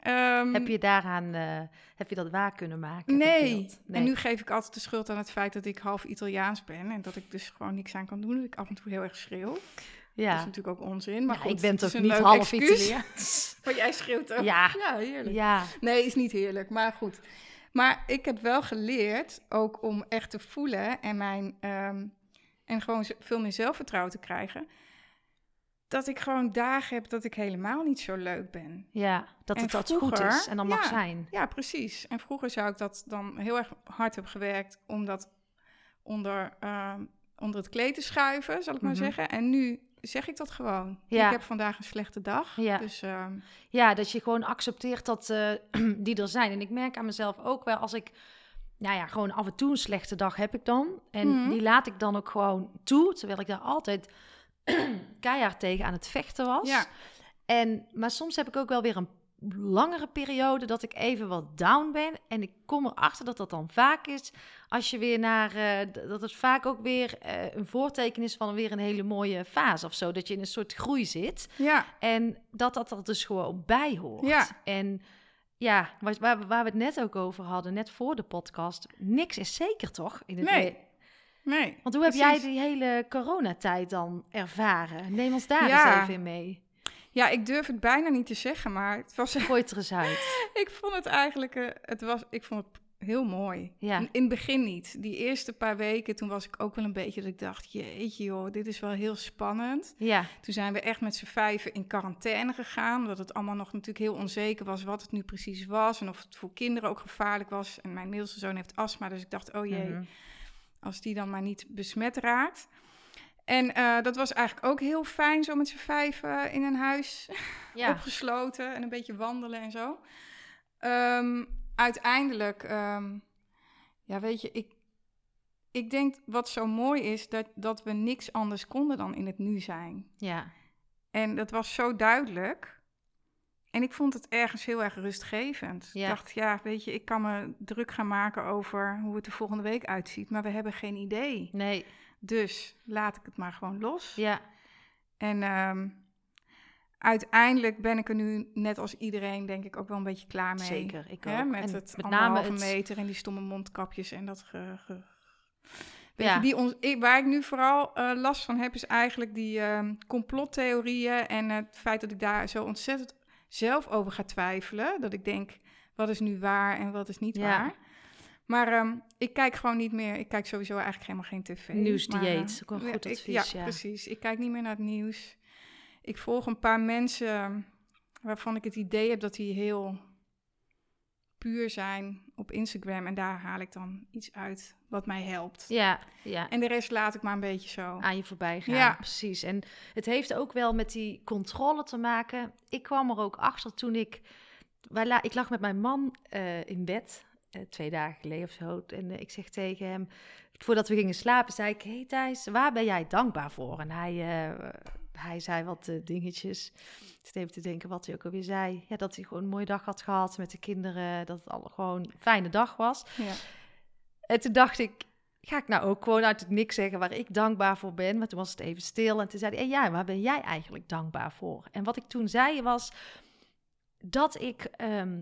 Ehm, Heb je daaraan, eh, heb je dat waar kunnen maken? dat Nee. En nu geef ik altijd de schuld aan het feit dat ik half Italiaans ben... en dat ik dus gewoon niks aan kan doen, dat ik af en toe heel erg schreeuw. Dat ja. is natuurlijk ook onzin, maar Ja, goed. ik ben toch niet half. Italiaans? Maar jij schreeuwt ook. Ja. Ja, heerlijk. Ja, Nee, is niet heerlijk, maar goed. Maar ik heb wel geleerd ook om echt te voelen en mijn ehm, en gewoon veel meer zelfvertrouwen te krijgen. Dat ik gewoon dagen heb dat ik helemaal niet zo leuk ben. ja, dat het dat goed is en dan mag zijn. Ja, precies. En vroeger zou ik dat dan heel erg hard hebben gewerkt om dat onder, ehm, onder het kleed te schuiven, zal ik maar Mhm. zeggen. En nu zeg ik dat gewoon. Ja. Ik heb vandaag een slechte dag. Ja. Dus ehm, Ja, dat je gewoon accepteert dat eh, die er zijn. En ik merk aan mezelf ook wel als ik, nou ja, gewoon af en toe een slechte dag heb ik dan. En Mhm. die laat ik dan ook gewoon toe, terwijl ik daar altijd keihard tegen aan het vechten was. ja. En, maar soms heb ik ook wel weer een langere periode dat ik even wat down ben. En ik kom erachter dat dat dan vaak is als je weer naar... eh, dat het vaak ook weer eh, een voorteken is van weer een hele mooie fase of zo. Dat je in een soort groei zit. ja, En dat dat er dus gewoon bij hoort. Ja. En ja, waar, waar, waar we het net ook over hadden, net voor de podcast. Niks is zeker toch? In het Nee, nee. Want hoe heb jij die hele coronatijd dan ervaren? Neem ons daar Ja. eens even in mee. Ja, ik durf het bijna niet te zeggen, maar het was, Gooi het er eens uit. ik vond het eigenlijk, eh, het was, ik vond het heel mooi. Ja. In, in het begin niet. Die eerste paar weken, toen was ik ook wel een beetje dat ik dacht, jeetje joh, dit is wel heel spannend. Ja, Toen zijn we echt met z'n vijven in quarantaine gegaan, omdat het allemaal nog natuurlijk heel onzeker was wat het nu precies was en of het voor kinderen ook gevaarlijk was. En mijn middelste zoon heeft astma, dus ik dacht, oh jee, Mhm. Als die dan maar niet besmet raakt. En eh, dat was eigenlijk ook heel fijn, zo met z'n vijven in een huis ja. opgesloten en een beetje wandelen en zo. Ehm, uiteindelijk, ehm, ja, weet je, ik, ik denk wat zo mooi is, dat, dat we niks anders konden dan in het nu zijn. ja. En dat was zo duidelijk. En ik vond het ergens heel erg rustgevend. Ja. Ik dacht, ja, weet je, ik kan me druk gaan maken over hoe het de volgende week uitziet, maar we hebben geen idee. Nee, Dus laat ik het maar gewoon los. ja. En ehm, uiteindelijk ben ik er nu, net als iedereen, denk ik ook wel een beetje klaar mee. Zeker, ik Hè, ook. met En het met name anderhalve het- meter en die stomme mondkapjes en dat ge... ge- Weet Ja. je, die ons, ik- waar ik nu vooral eh, last van heb, is eigenlijk die ehm, complottheorieën en het feit dat ik daar zo ontzettend zelf over ga twijfelen. Dat ik denk, wat is nu waar en wat is niet Ja. waar. Maar ehm, ik kijk gewoon niet meer. Ik kijk sowieso eigenlijk helemaal geen tv. Nieuwsdieet, eh, is ook goed ik- advies, ja, ja. precies. Ik kijk niet meer naar het nieuws. ik volg een paar mensen waarvan ik het idee heb dat die heel puur zijn op Instagram. En daar haal ik dan iets uit wat mij helpt. Ja, ja. En de rest laat ik maar een beetje zo. Aan je voorbij gaan, Ja. precies. En het heeft ook wel met die controle te maken. Ik kwam er ook achter toen ik... Wij la, ik lag met mijn man eh, in bed, eh, twee dagen geleden of zo. En eh, ik zeg tegen hem, voordat we gingen slapen, zei ik... Hey Thijs, waar ben jij dankbaar voor? En hij, hij zei wat eh, dingetjes. Ik zit even te denken wat hij ook alweer zei. Ja, dat hij gewoon een mooie dag had gehad met de kinderen. Dat het al gewoon een fijne dag was. Ja. En toen dacht ik, ga ik nou ook gewoon uit het niks zeggen waar ik dankbaar voor ben? Maar toen was het even stil en toen zei hij, en ja, waar ben jij eigenlijk dankbaar voor? En wat ik toen zei was dat ik ehm,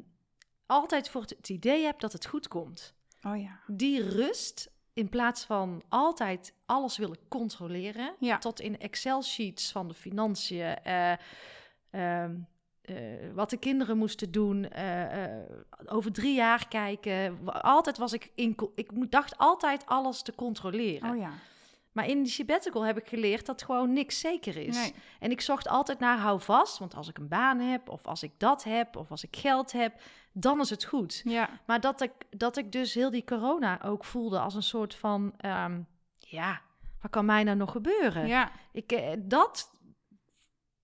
altijd voor het, het idee heb dat het goed komt. Oh ja. Die rust, in plaats van altijd alles willen controleren, Ja. tot in Excel-sheets van de financiën, eh, ehm, eh, wat de kinderen moesten doen, eh, over drie jaar kijken. Altijd was ik in, ik dacht altijd alles te controleren. Oh ja. Maar in die sabbatical heb ik geleerd dat gewoon niks zeker is. Nee. En ik zocht altijd naar hou vast, want als ik een baan heb, of als ik dat heb, of als ik geld heb, dan is het goed. Ja. Maar dat ik, dat ik dus heel die corona ook voelde als een soort van, ehm, ja, wat kan mij nou nog gebeuren? Ja. Ik, eh, dat,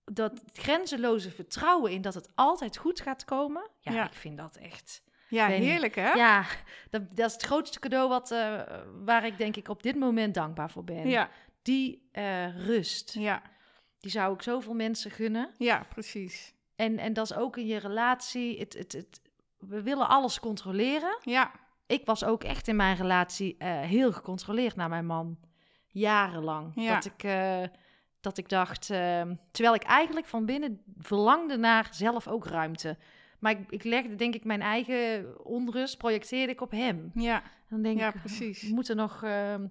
dat grenzeloze vertrouwen in dat het altijd goed gaat komen, ja, Ja. ik vind dat echt... Ja, heerlijk hè? Ja, dat, dat is het grootste cadeau wat, eh, waar ik denk ik op dit moment dankbaar voor ben. Ja. Die eh, rust, Ja. die zou ik zoveel mensen gunnen. Ja, precies. En, en dat is ook in je relatie. Het, het, het, we willen alles controleren. Ja. Ik was ook echt in mijn relatie eh, heel gecontroleerd naar mijn man. Jarenlang. Ja. Dat, ik, dat ik dacht, eh, terwijl ik eigenlijk van binnen verlangde naar zelf ook ruimte. Maar ik, ik legde denk ik mijn eigen onrust, projecteerde ik op hem. Ja. Dan denk Ja, ik, precies. we moeten nog... ehm,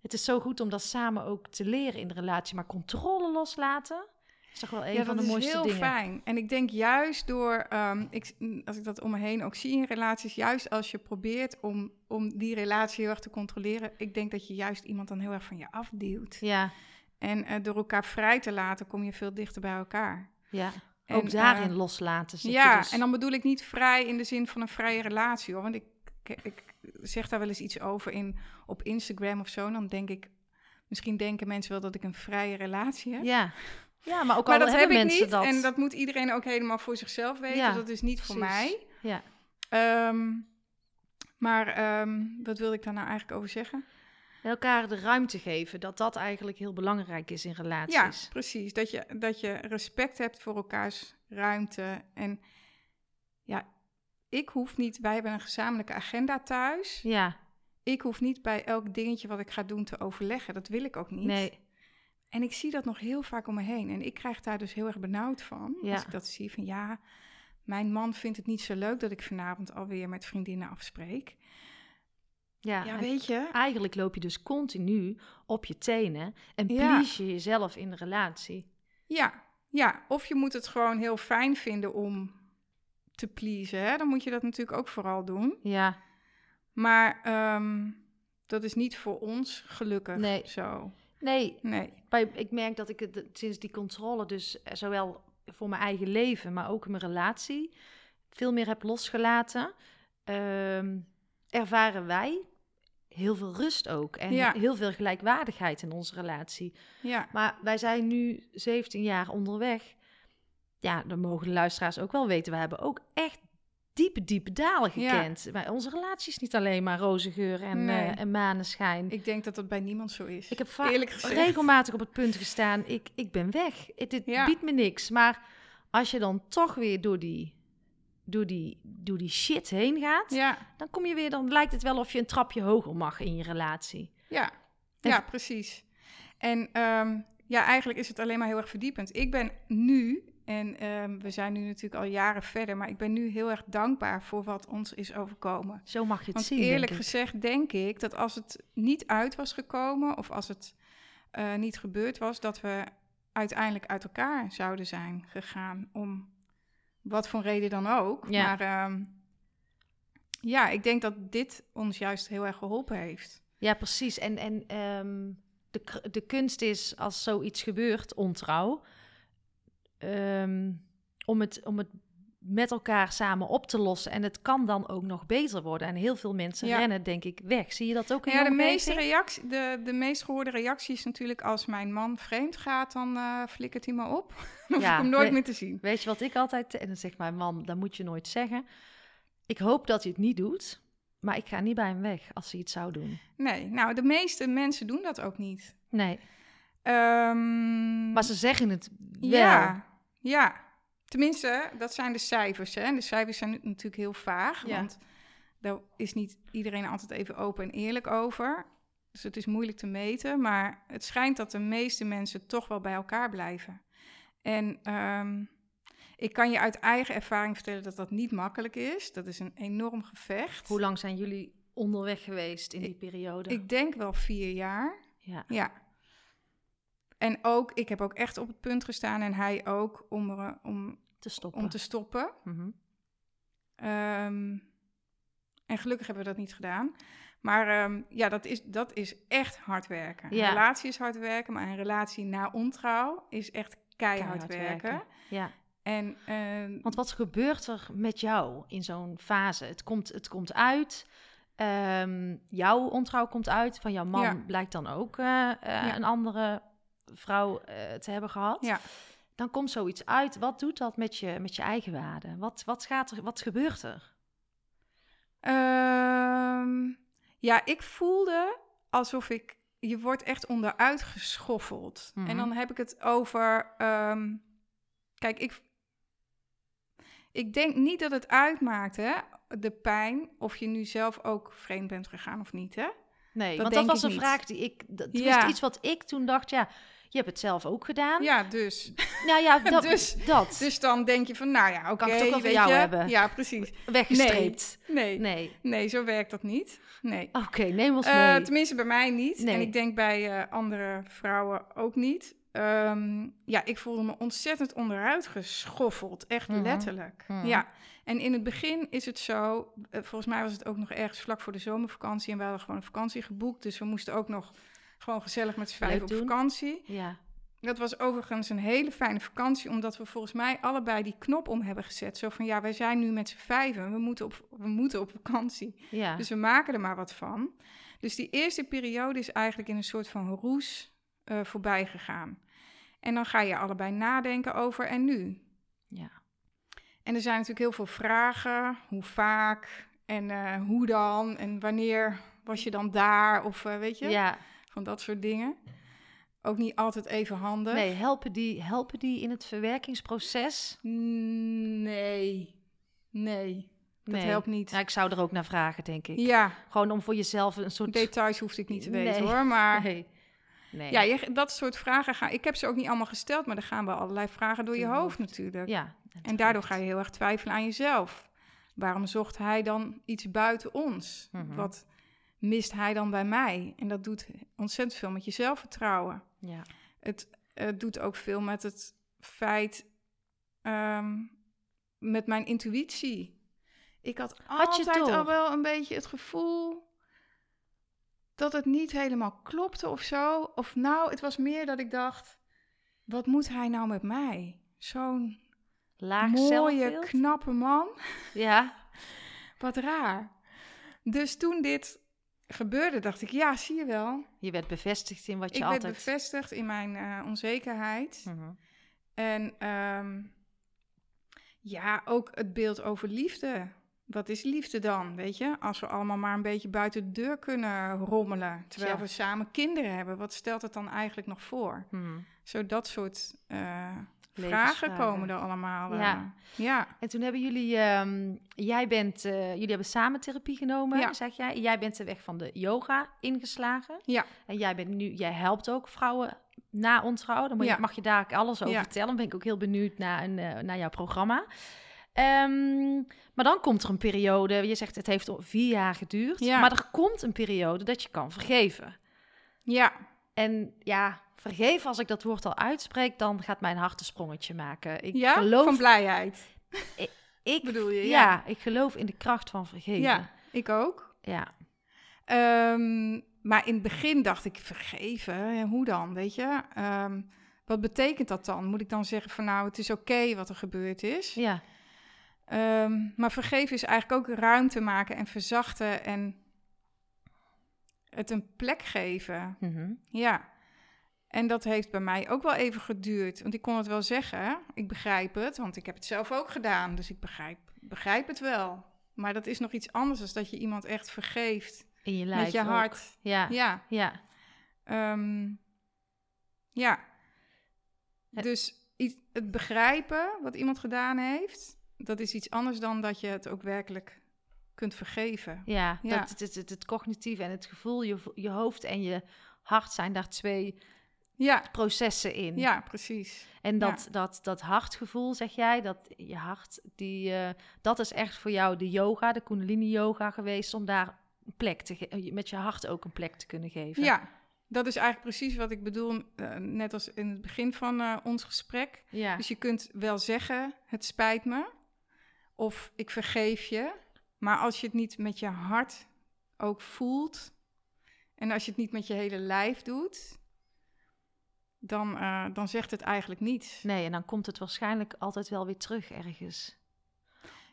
het is zo goed om dat samen ook te leren in de relatie. Maar controle loslaten is toch wel een ja, van de dat mooiste is heel dingen. fijn. En ik denk juist door, ehm, ik, als ik dat om me heen ook zie in relaties, juist als je probeert om, om die relatie heel erg te controleren, ik denk dat je juist iemand dan heel erg van je afduwt. Ja, En eh, door elkaar vrij te laten, kom je veel dichter bij elkaar. ja. En, ook daarin eh, loslaten. zit Ja, dus- en dan bedoel ik niet vrij in de zin van een vrije relatie hoor. Want ik, ik, ik zeg daar wel eens iets over in, op Instagram of zo. En dan denk ik, misschien denken mensen wel dat ik een vrije relatie heb. Ja. ja, maar ook maar al dat heb hebben ik mensen niet. dat. En dat moet iedereen ook helemaal voor zichzelf weten. Ja, dat is niet voor precies. mij. Ja. Ehm, maar ehm, wat wilde ik daar nou eigenlijk over zeggen? Elkaar de ruimte geven, dat dat eigenlijk heel belangrijk is in Ja, relaties. precies. Dat je, dat je respect hebt voor elkaars ruimte. En ja, ik hoef niet... Wij hebben een gezamenlijke agenda thuis. Ja, Ik hoef niet bij elk dingetje wat ik ga doen te overleggen. Dat wil ik ook niet. nee. En ik zie dat nog heel vaak om me heen. En ik krijg daar dus heel erg benauwd van. Ja. Als ik dat zie van ja, mijn man vindt het niet zo leuk dat ik vanavond alweer met vriendinnen afspreek. Ja, weet je. eigenlijk loop je dus continu op je tenen en please je jezelf in de relatie. Ja, ja, of je moet het gewoon heel fijn vinden om te pleasen. Hè? Dan moet je dat natuurlijk ook vooral doen. Ja, Maar ehm, dat is niet voor ons gelukkig Nee. zo. nee, Nee. bij, ik merk dat ik het sinds die controle dus eh, zowel voor mijn eigen leven, maar ook in mijn relatie veel meer heb losgelaten. Ehm, ervaren wij heel veel rust ook en Ja. heel veel gelijkwaardigheid in onze relatie. Ja, Maar wij zijn nu 17 jaar onderweg. Ja, dan mogen de luisteraars ook wel weten. We hebben ook echt diepe, diepe dalen Ja. gekend. Maar onze relatie is niet alleen maar roze geur en, Nee. eh, en maneschijn. Ik, ik denk dat dat bij niemand zo is. heb va- Eerlijk gezegd. regelmatig op het punt gestaan. Ik, ik ben weg. Het, dit Ja. biedt me niks. Maar als je dan toch weer door die, door die, door die shit heen gaat... Ja, dan kom je weer... Dan lijkt het wel of je een trapje hoger mag in je relatie. Ja, En- ja precies. En ehm, ja, eigenlijk is het alleen maar heel erg verdiepend. Ik ben nu, en ehm, we zijn nu natuurlijk al jaren verder, maar ik ben nu heel erg dankbaar voor wat ons is overkomen. Zo mag je het Want zien, eerlijk denk gezegd denk ik dat als het niet uit was gekomen, of als het eh, niet gebeurd was, dat we uiteindelijk uit elkaar zouden zijn gegaan. Om wat voor reden dan ook. Ja. Maar ehm, ja, ik denk dat dit ons juist heel erg geholpen heeft. Ja, precies. En, en ehm, de, de kunst is, als zoiets gebeurt, ontrouw, ehm, om, het, om het met elkaar samen op te lossen. En het kan dan ook nog beter worden. En heel veel mensen Ja. rennen, denk ik, weg. Zie je dat ook in Ja, de meeste, reactie, de, de meest gehoorde reactie is natuurlijk als mijn man vreemd gaat, dan eh, flikkert hij me op. dan hoef Ja, ik hem nooit meer te zien. Weet je wat ik altijd... En dan zegt mijn man, dat moet je nooit zeggen. Ik hoop dat hij het niet doet. Maar ik ga niet bij hem weg als hij het zou doen. Nee, nou, de meeste mensen doen dat ook niet. Nee. Ehm, Maar ze zeggen het wel. Ja, ja. Tenminste, dat zijn de cijfers. Hè? De cijfers zijn natuurlijk heel vaag, Ja. want daar is niet iedereen altijd even open en eerlijk over. Dus het is moeilijk te meten, maar het schijnt dat de meeste mensen toch wel bij elkaar blijven. En ehm, ik kan je uit eigen ervaring vertellen dat dat niet makkelijk is. Dat is een enorm gevecht. Hoe lang zijn jullie onderweg geweest in die periode? Ik denk wel vier jaar. ja. Ja. En ook, ik heb ook echt op het punt gestaan en hij ook om, om, Te stoppen. om te stoppen. Mhm. Ehm, en gelukkig hebben we dat niet gedaan. Maar ehm, ja, dat is, dat is echt hard werken. Een Ja. relatie is hard werken, maar een relatie na ontrouw is echt keihard, Keihard werken. werken. Ja. En ehm, Want wat gebeurt er met jou in zo'n fase? Het komt, het komt uit. jouw ontrouw komt uit. Van jouw man Ja. blijkt dan ook eh, eh, Ja. een andere vrouw eh, te hebben gehad. ja, Dan komt zoiets uit. Wat doet dat met je, met je eigen waarde? Wat, wat, gaat er, wat gebeurt er? Ehm, ja, ik voelde alsof ik. Je wordt echt onderuit geschoffeld. Mhm. En dan heb ik het over. ehm, kijk, ik. Ik denk niet dat het uitmaakt, hè, de pijn, of je nu zelf ook vreemd bent gegaan of niet, hè? Nee, Dat want dat was een niet. vraag die ik... Dat Ja. ja. iets wat ik toen dacht, ja, je hebt het zelf ook gedaan. Ja, dus. Nou ja, dat. Dus- dat. Dus dan denk je van, nou ja, oké. Kan ik het ook weet jou je. hebben? Ja, precies. Weggestreept. Nee, nee, Nee. zo werkt dat niet. Nee. Oké, neem ons Eh, mee. tenminste, bij mij niet. Nee. En ik denk bij eh, andere vrouwen ook niet. Ehm, ja, ik voelde me ontzettend onderuit geschoffeld. Echt Mhm. letterlijk. Mhm. Ja. En in het begin is het zo... eh, volgens mij was het ook nog ergens vlak voor de zomervakantie... en we hadden gewoon een vakantie geboekt. Dus we moesten ook nog gewoon gezellig met z'n vijf op doen. vakantie. Ja. Dat was overigens een hele fijne vakantie... omdat we volgens mij allebei die knop om hebben gezet. Zo van, ja, wij zijn nu met z'n vijven. We moeten op, we moeten op vakantie. Ja. Dus we maken er maar wat van. Dus die eerste periode is eigenlijk in een soort van roes eh, voorbij gegaan. En dan ga je allebei nadenken over en nu. ja. En er zijn natuurlijk heel veel vragen. Hoe vaak en eh, hoe dan en wanneer was je dan daar of eh, weet je, ja. Van dat soort dingen. Ook niet altijd even handig. Nee, helpen die, helpen die in het verwerkingsproces? Nee, nee, dat nee. helpt niet. Ja, ik zou er ook naar vragen, denk ik. Ja, Gewoon om voor jezelf een soort... details hoefde ik niet te weten Nee. hoor, maar... Nee. nee. Ja, je, dat soort vragen gaan. Ik heb ze ook niet allemaal gesteld, maar er gaan wel allerlei vragen door je Door je hoofd natuurlijk. Ja, en daardoor ga je heel erg twijfelen aan jezelf. Waarom zocht hij dan iets buiten ons? Mhm. Wat mist hij dan bij mij? En dat doet ontzettend veel met je zelfvertrouwen. Ja. Het, het doet ook veel met het feit, ehm, met mijn intuïtie. Ik had, altijd al wel een beetje het gevoel dat het niet helemaal klopte of zo. Of nou, het was meer dat ik dacht, wat moet hij nou met mij? Zo'n Laag mooie, zelfbeeld. knappe man. Ja. Wat raar. Dus toen dit gebeurde, dacht ik, ja, zie je wel. Je werd bevestigd in wat je ik werd altijd... bevestigd in mijn eh, onzekerheid. Mhm. En ehm, ja, ook het beeld over liefde. Wat is liefde dan, weet je? Als we allemaal maar een beetje buiten de deur kunnen rommelen... terwijl Ja. we samen kinderen hebben, wat stelt het dan eigenlijk nog voor? Mhm. Zo dat soort eh, vragen komen er allemaal. eh, Ja. ja. En toen hebben jullie, ehm, jij bent, eh, jullie hebben samen therapie genomen, Ja. zeg jij. Jij bent de weg van de yoga ingeslagen. Ja. En jij bent nu, jij helpt ook vrouwen na ontrouw. Dan moet je, Ja. mag je daar alles over Ja. vertellen. Dan ben ik ook heel benieuwd naar, een, eh, naar jouw programma. Ehm, maar dan komt er een periode, je zegt het heeft al vier jaar geduurd. Ja. Maar er komt een periode dat je kan vergeven. ja, En ja, vergeven, als ik dat woord al uitspreek, dan gaat mijn hart een sprongetje maken. Ik ja? geloof van blijheid. ik, bedoel je, Ja, ja. ik geloof in de kracht van vergeven. Ja, ik ook. ja. Ehm, maar in het begin dacht ik, vergeven, ja, hoe dan, weet je? Ehm, wat wat betekent dat dan? Moet ik dan zeggen van nou, het is oké wat er gebeurd is? Ja, Ehm, maar vergeven is eigenlijk ook ruimte maken en verzachten en het een plek geven. Mhm. Ja. En dat heeft bij mij ook wel even geduurd. Want ik kon het wel zeggen. Ik begrijp het, want ik heb het zelf ook gedaan. Dus ik begrijp, begrijp het wel. Maar dat is nog iets anders dan dat je iemand echt vergeeft. in je lijf met je ook. hart. Ja, ja. Ja. Ehm, ja. Het- Dus iets- het begrijpen wat iemand gedaan heeft, dat is iets anders dan dat je het ook werkelijk kunt vergeven. Ja, Ja. Dat, het, het, het, cognitieve en het gevoel, je, je hoofd en je hart zijn daar twee Ja, processen in. ja precies. En dat, dat, dat hartgevoel, zeg jij, dat je hart, die, eh, dat is echt voor jou de yoga, de kundalini yoga geweest, om daar een plek te ge- met je hart ook een plek te kunnen geven. Ja, dat is eigenlijk precies wat ik bedoel, eh, net als in het begin van eh, ons gesprek. ja. Dus je kunt wel zeggen, het spijt me, of ik vergeef je. Maar als je het niet met je hart ook voelt, en als je het niet met je hele lijf doet, dan, eh, dan zegt het eigenlijk niets. Nee, en dan komt het waarschijnlijk altijd wel weer terug ergens.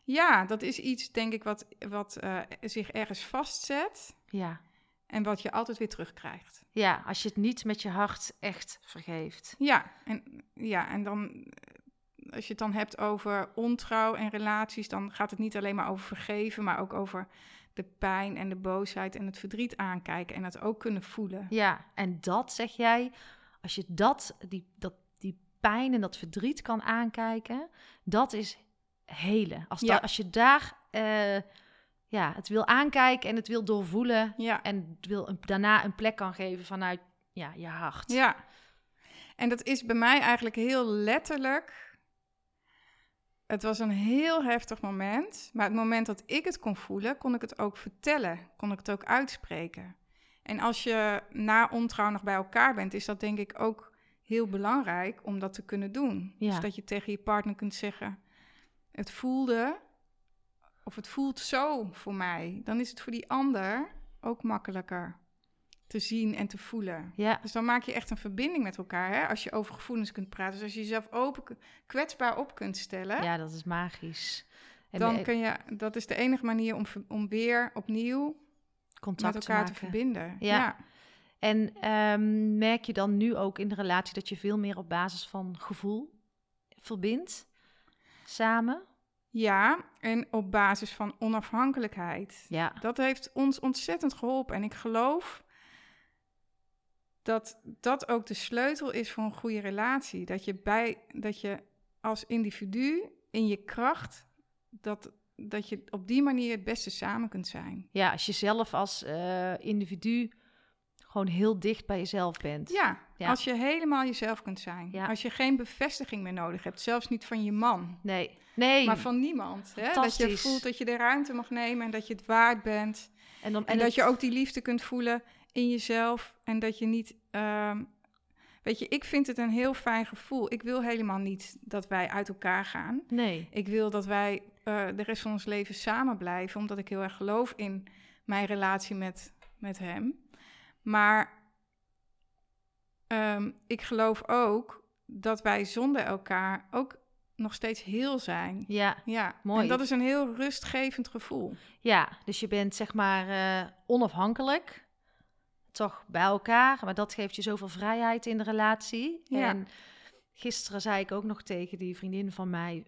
Ja, dat is iets, denk ik, wat, wat eh, zich ergens vastzet Ja. en wat je altijd weer terugkrijgt. ja, als je het niet met je hart echt vergeeft. Ja, en, ja, en dan, eh, als je het dan hebt over ontrouw en relaties, dan gaat het niet alleen maar over vergeven, maar ook over de pijn en de boosheid en het verdriet aankijken en het ook kunnen voelen. Ja, en dat zeg jij, als je dat, die, dat, die pijn en dat verdriet kan aankijken, dat is helen. Als, Ja. da- als je daar eh, ja, het wil aankijken en het wil doorvoelen Ja, en het wil een, daarna een plek kan geven vanuit ja, je hart. ja. En dat is bij mij eigenlijk heel letterlijk. Het was een heel heftig moment, maar het moment dat ik het kon voelen, kon ik het ook vertellen, kon ik het ook uitspreken. En als je na ontrouw nog bij elkaar bent, is dat denk ik ook heel belangrijk om dat te kunnen doen. Ja. Dus dat je tegen je partner kunt zeggen: Het voelde, of het voelt zo voor mij. Dan is het voor die ander ook makkelijker te zien en te voelen. Ja, Dus dan maak je echt een verbinding met elkaar, hè? als je over gevoelens kunt praten. Dus als je jezelf open, kwetsbaar op kunt stellen, ja, dat is magisch. En dan eh, kun je, dat is de enige manier om, om weer opnieuw contact met elkaar te, verbinden. Ja. ja. En ehm, merk je dan nu ook in de relatie dat je veel meer op basis van gevoel verbindt samen? Ja, en op basis van onafhankelijkheid. Ja, Dat heeft ons ontzettend geholpen. En ik geloof dat dat ook de sleutel is voor een goede relatie. Dat je, bij, dat je als individu in je kracht, dat, dat je op die manier het beste samen kunt zijn. ja als je zelf als eh, individu gewoon heel dicht bij jezelf bent. Ja, Ja. als je helemaal jezelf kunt zijn. Ja. Als je geen bevestiging meer nodig hebt, zelfs niet van je man. Nee, nee. Maar van niemand. Hè? Dat je voelt dat je de ruimte mag nemen en dat je het waard bent. en dan, En, dat het- je ook die liefde kunt voelen in jezelf. En dat je niet. ehm, weet je, ik vind het een heel fijn gevoel. Ik wil helemaal niet dat wij uit elkaar gaan. Nee, Ik wil dat wij eh, de rest van ons leven samen blijven, omdat ik heel erg geloof in mijn relatie met, met hem. Maar ehm, ik geloof ook dat wij zonder elkaar ook nog steeds heel zijn. ja, Ja, Mooi. En dat is een heel rustgevend gevoel. ja. Dus je bent zeg maar eh, onafhankelijk. Toch bij elkaar. Maar dat geeft je zoveel vrijheid in de relatie. Ja. En gisteren zei ik ook nog tegen die vriendin van mij...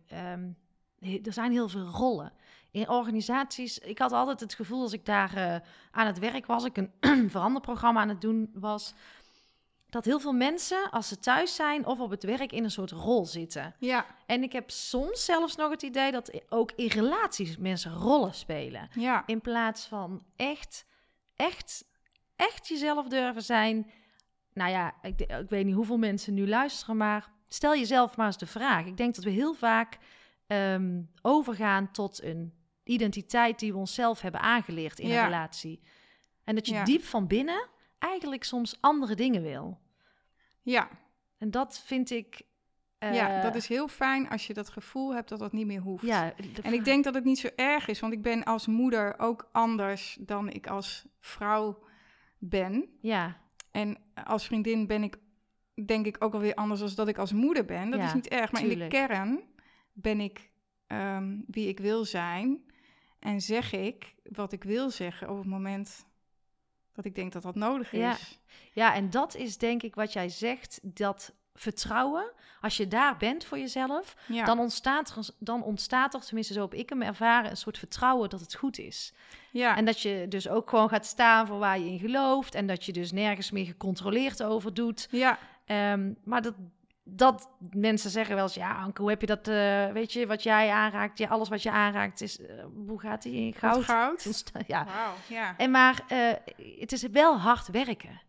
he- er zijn heel veel rollen. In organisaties, ik had altijd het gevoel als ik daar eh, aan het werk was, ik een veranderprogramma aan het doen was, dat heel veel mensen, als ze thuis zijn of op het werk, in een soort rol zitten. Ja, En ik heb soms zelfs nog het idee dat ook in relaties mensen rollen spelen. ja, In plaats van echt, echt, echt jezelf durven zijn. Nou ja, ik, ik weet niet hoeveel mensen nu luisteren, maar stel jezelf maar eens de vraag. Ik denk dat we heel vaak ehm, overgaan tot een identiteit die we onszelf hebben aangeleerd in Ja. een relatie. En dat je Ja. diep van binnen eigenlijk soms andere dingen wil. ja. En dat vind ik. ja, eh, dat is heel fijn als je dat gevoel hebt dat dat niet meer hoeft. Ja, de En ik denk dat het niet zo erg is, want ik ben als moeder ook anders dan ik als vrouw ben. Ja, En als vriendin ben ik denk ik ook alweer anders als dat ik als moeder ben. Dat Ja, is niet erg. Maar in de kern ben ik ehm, wie ik wil zijn. En zeg ik wat ik wil zeggen op het moment dat ik denk dat dat nodig is. Ja. Ja, en dat is denk ik wat jij zegt, dat vertrouwen. Als je daar bent voor jezelf, Ja. dan, ontstaat er, dan ontstaat er, tenminste zo heb ik hem ervaren, een soort vertrouwen dat het goed is. Ja. En dat je dus ook gewoon gaat staan voor waar je in gelooft. En dat je dus nergens meer gecontroleerd over doet. ja. Ehm, maar dat, dat mensen zeggen wel eens, ja Anke, hoe heb je dat, eh, weet je, wat jij aanraakt, ja, alles wat je aanraakt is, eh, hoe gaat die in Goud. goud? Ja. Ja. En maar eh, het is wel hard werken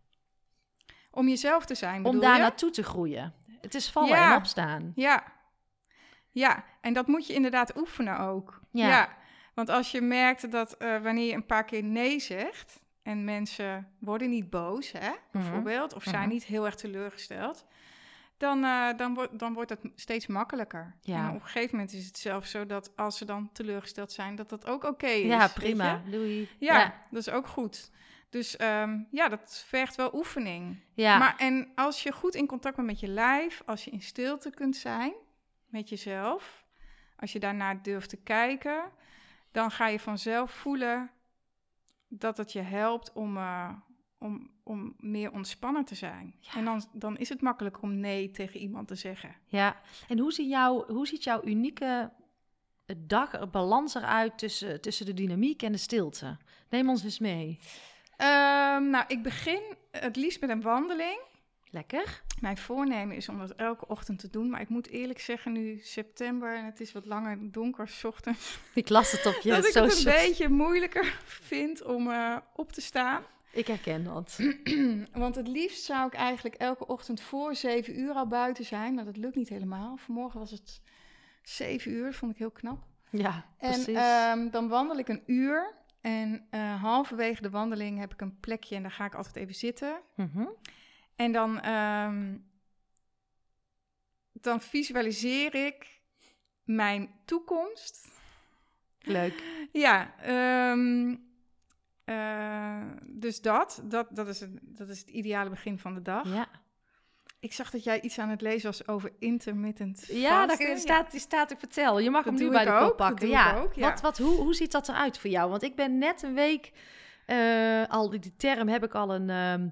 Om jezelf te zijn, om daar je? naartoe te groeien. Het is vallen Ja. en opstaan. Ja. Ja, en dat moet je inderdaad oefenen ook. Ja. Want als je merkt dat eh, wanneer je een paar keer nee zegt... en mensen worden niet boos, hè, bijvoorbeeld... of zijn Mhm. niet heel erg teleurgesteld... dan, eh, dan, wordt dan wordt het steeds makkelijker. Ja. En op een gegeven moment is het zelfs zo dat als ze dan teleurgesteld zijn... dat dat ook oké is. Ja, prima. Doei. Ja, ja. dat is ook goed. Dus ehm, ja, dat vergt wel oefening. Ja. Maar en als je goed in contact bent met je lijf, als je in stilte kunt zijn met jezelf, als je daarnaar durft te kijken, dan ga je vanzelf voelen dat het je helpt om, eh, om, om meer ontspannen te zijn. Ja. En dan, dan is het makkelijker om nee tegen iemand te zeggen. Ja, en hoe, ziet jouw, hoe ziet jouw unieke dag, er- balans eruit tussen, tussen de dynamiek en de stilte? Neem ons eens mee. Ehm, nou, ik begin het liefst met een wandeling. Lekker. Mijn voornemen is om dat elke ochtend te doen. Maar ik moet eerlijk zeggen, nu september en het is wat langer donker 's ochtends. Ik las het op je dat ik het een beetje moeilijker vind om eh, op te staan. Ik herken dat. Want het liefst zou ik eigenlijk elke ochtend voor 7 uur al buiten zijn. Maar dat lukt niet helemaal. Vanmorgen was het 7 uur, vond ik heel knap. Ja, En precies. ehm, dan wandel ik een uur. En eh, halverwege de wandeling heb ik een plekje en daar ga ik altijd even zitten. Mhm. En dan, ehm, dan visualiseer ik mijn toekomst. Leuk. Ja, ehm, eh, dus dat, dat, dat, is het, dat is het ideale begin van de dag. Ja, Ik zag dat jij iets aan het lezen was over intermittent ja daar staat, die staat ik vertel. Je mag Dat hem nu bij de kop pakken. ja. ook, ja. Wat, wat, hoe, hoe ziet dat eruit voor jou? Want ik ben net een week, eh, al die, die term heb ik al een, ehm,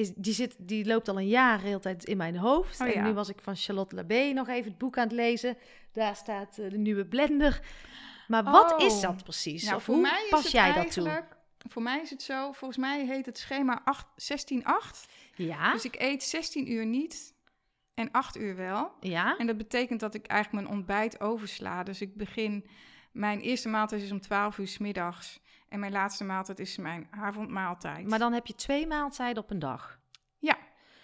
is, die, zit, die loopt al een jaar de hele tijd in mijn hoofd. Oh, en ja. nu was ik van Charlotte Labé nog even het boek aan het lezen. Daar staat eh, de nieuwe blender. Maar wat Oh. is dat precies? Nou, of voor hoe mij is pas het jij dat toe? Voor mij is het zo, volgens mij heet het schema 8 16-8. Ja, Dus ik eet 16 uur niet en 8 uur wel. ja. En dat betekent dat ik eigenlijk mijn ontbijt oversla. Dus ik begin, mijn eerste maaltijd is om 12 uur 's middags. En mijn laatste maaltijd is mijn avondmaaltijd. Maar dan heb je twee maaltijden op een dag. Ja.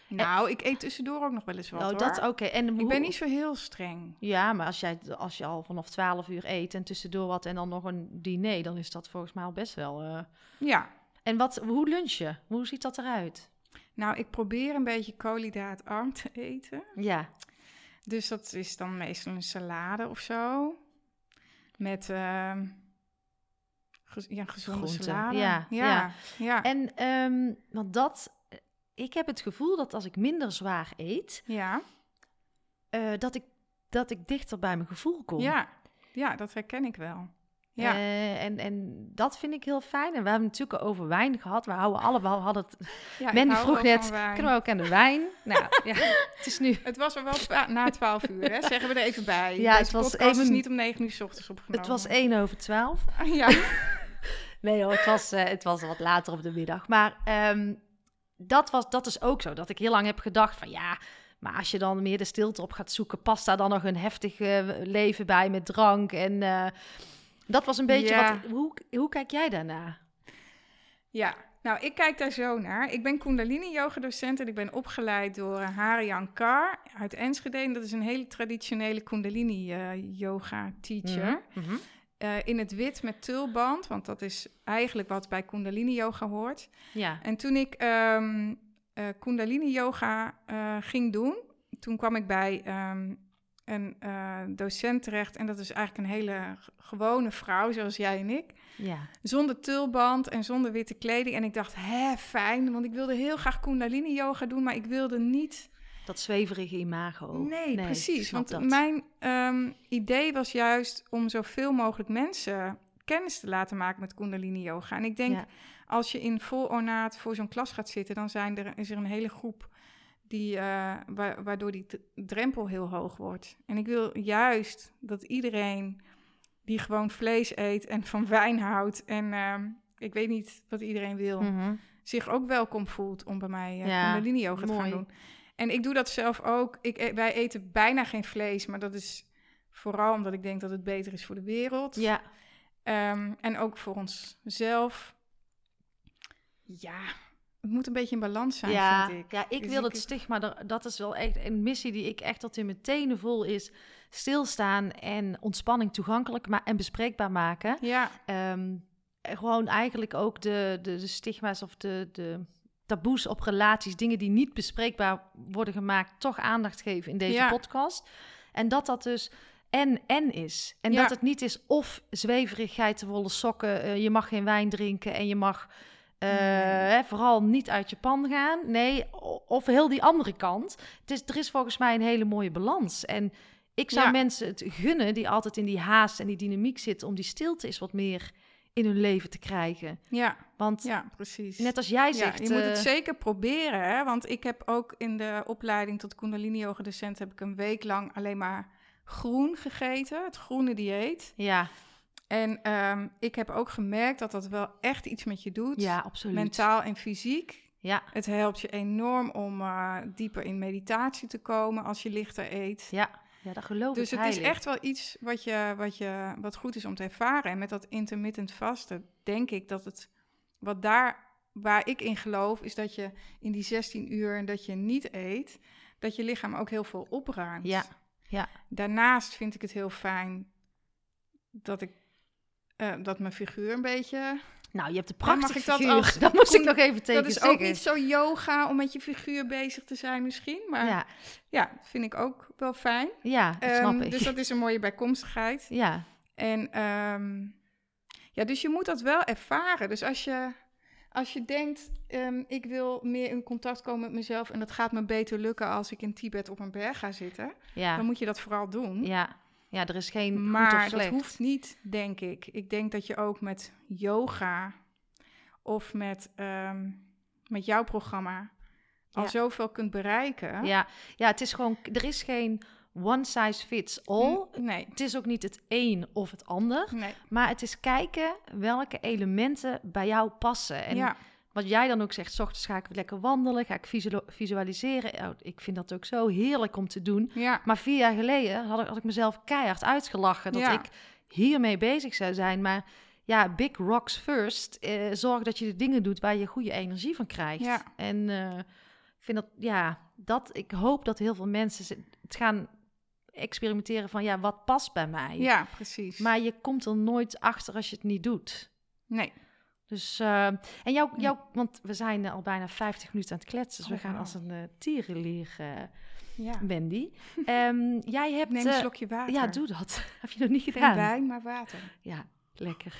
Nou, ik eet tussendoor ook nog wel eens wat oh, hoor. dat oké. En Ik ben niet zo heel streng. Ja, maar als, jij, als je al vanaf 12 uur eet en tussendoor wat en dan nog een diner, dan is dat volgens mij al best wel. eh. Ja. En wat, hoe lunch je? Hoe ziet dat eruit? Nou, ik probeer een beetje koolhydraatarm te eten. Ja, Dus dat is dan meestal een salade of zo. Met ehm, ja, gezonde Groenten, salade. ja, ja. ja. ja. en ehm, want dat, ik heb het gevoel dat als ik minder zwaar eet, ja. eh, dat, ik, dat ik dichter bij mijn gevoel kom. Ja. ja, dat herken ik wel. Ja. Eh, en, en dat vind ik heel fijn. En we hebben het natuurlijk over wijn gehad. We houden allebei, hadden het, ja hou vroeg net, kunnen we ook aan de wijn? nou, ja, het is nu... Het was er wel na 12 uur, hè? zeggen we er even bij. Ja, het was even- niet om 9 uur s ochtends opgenomen. Het was 1 over 12. Ja, Nee hoor, het was, eh, het was wat later op de middag. Maar ehm, dat, was, dat is ook zo. Dat ik heel lang heb gedacht van ja, maar als je dan meer de stilte op gaat zoeken, past daar dan nog een heftig eh, leven bij met drank? En eh, dat was een beetje Ja. wat... Hoe, hoe kijk jij daarna? ja. Nou, ik kijk daar zo naar. Ik ben Kundalini-yoga-docent en ik ben opgeleid door Harian Kar uit Enschede. En dat is een hele traditionele Kundalini-yoga-teacher. Mhm, mhm. Eh, in het wit met tulband, want dat is eigenlijk wat bij Kundalini-yoga hoort. Ja, En toen ik ehm eh, Kundalini-yoga eh, ging doen, toen kwam ik bij ehm, een docent terecht. En dat is eigenlijk een hele gewone vrouw, zoals jij en ik. ja. Zonder tulband en zonder witte kleding. En ik dacht, hè, fijn, want ik wilde heel graag Kundalini-yoga doen, maar ik wilde niet dat zweverige imago. Nee, precies. Want dat. mijn ehm, idee was juist om zoveel mogelijk mensen kennis te laten maken met Kundalini Yoga. En ik denk, Ja. als je in vol ornaat voor zo'n klas gaat zitten, dan zijn er, is er een hele groep die, eh, wa- waardoor die drempel heel hoog wordt. En ik wil juist dat iedereen die gewoon vlees eet en van wijn houdt en ehm, ik weet niet wat iedereen wil, Mhm. zich ook welkom voelt om bij mij Ja, Kundalini Yoga te gaan doen. En ik doe dat zelf ook. Ik, e- wij eten bijna geen vlees, maar dat is vooral omdat ik denk dat het beter is voor de wereld. Ja, Ehm, en ook voor onszelf. Ja, het moet een beetje in balans zijn, ja, vind ik. ja, ik Dus wil ik- het stigma, dat is wel echt een missie die ik echt tot in mijn tenen voel is. Stilstaan en ontspanning toegankelijk en bespreekbaar maken. Ja, Ehm, gewoon eigenlijk ook de, de, de stigma's of de, de taboes op relaties, dingen die niet bespreekbaar worden gemaakt, toch aandacht geven in deze Ja. podcast. En dat dat dus en en is. En Ja. dat het niet is of zweverigheid, wollen sokken, eh, je mag geen wijn drinken en je mag eh, hè, vooral niet uit je pan gaan. Nee, of heel die andere kant. Het is, er is volgens mij een hele mooie balans. En ik zou Ja. mensen het gunnen die altijd in die haast en die dynamiek zitten, om die stilte eens wat meer in hun leven te krijgen. ja, Want ja, precies. net als jij Ja, zegt... je moet het eh, zeker proberen, hè? want ik heb ook in de opleiding tot Kundalini Yoga docent heb ik een week lang alleen maar groen gegeten, het groene dieet. Ja, En ehm, ik heb ook gemerkt dat dat wel echt iets met je doet, ja, absoluut. mentaal en fysiek. Ja, Het helpt je enorm om eh, dieper in meditatie te komen als je lichter eet. ja, ja, dat geloof Dus ik het is echt wel iets wat, je, wat, je, wat goed is om te ervaren. En met dat intermittent vasten denk ik dat het... Wat daar, waar ik in geloof, is dat je in die 16 uur en dat je niet eet... dat je lichaam ook heel veel opruimt. Ja, ja. Daarnaast vind ik het heel fijn dat ik... eh, dat mijn figuur een beetje... Nou, je hebt mag prachtige ik dat figuur. als- Dat moest ik nog even tegen dat is zeggen. ook niet zo yoga om met je figuur bezig te zijn misschien. Maar ja, Ja, vind ik ook wel fijn. ja dat Ehm, snap ik. Dus dat is een mooie bijkomstigheid. Ja, En ehm, ja, dus je moet dat wel ervaren. Dus als je, als je denkt, ehm, ik wil meer in contact komen met mezelf en dat gaat me beter lukken als ik in Tibet op een berg ga zitten, ja, dan moet je dat vooral doen. ja. Ja, er is geen goed of maar dat slecht. hoeft niet, denk ik. Ik denk dat je ook met yoga of met, ehm, met jouw programma al Ja. zoveel kunt bereiken. Ja, ja, het is gewoon... Er is geen one size fits all. Nee, Het is ook niet het een of het ander. nee. Maar het is kijken welke elementen bij jou passen. En ja, wat jij dan ook zegt, 's ochtends ga ik lekker wandelen, ga ik visual- visualiseren. Ik vind dat ook zo heerlijk om te doen. ja, Maar vier jaar geleden had ik, had ik mezelf keihard uitgelachen dat Ja. ik hiermee bezig zou zijn. Maar ja, big rocks first. Eh, zorg dat je de dingen doet waar je goede energie van krijgt. Ja. En eh, ik vind dat, ja, dat, ik hoop dat heel veel mensen het gaan experimenteren van, ja, wat past bij mij? ja, precies. Maar je komt er nooit achter als je het niet doet. nee. Dus, eh, en jou, jou, want we zijn al bijna 50 minuten aan het kletsen, dus we Oh, gaan als een uh, tierenlier, eh, Ja. Wendy. Ehm, jij hebt... Neem een eh, slokje water. ja, doe dat. Heb je nog niet Geen gedaan? wijn, maar water. Ja, lekker.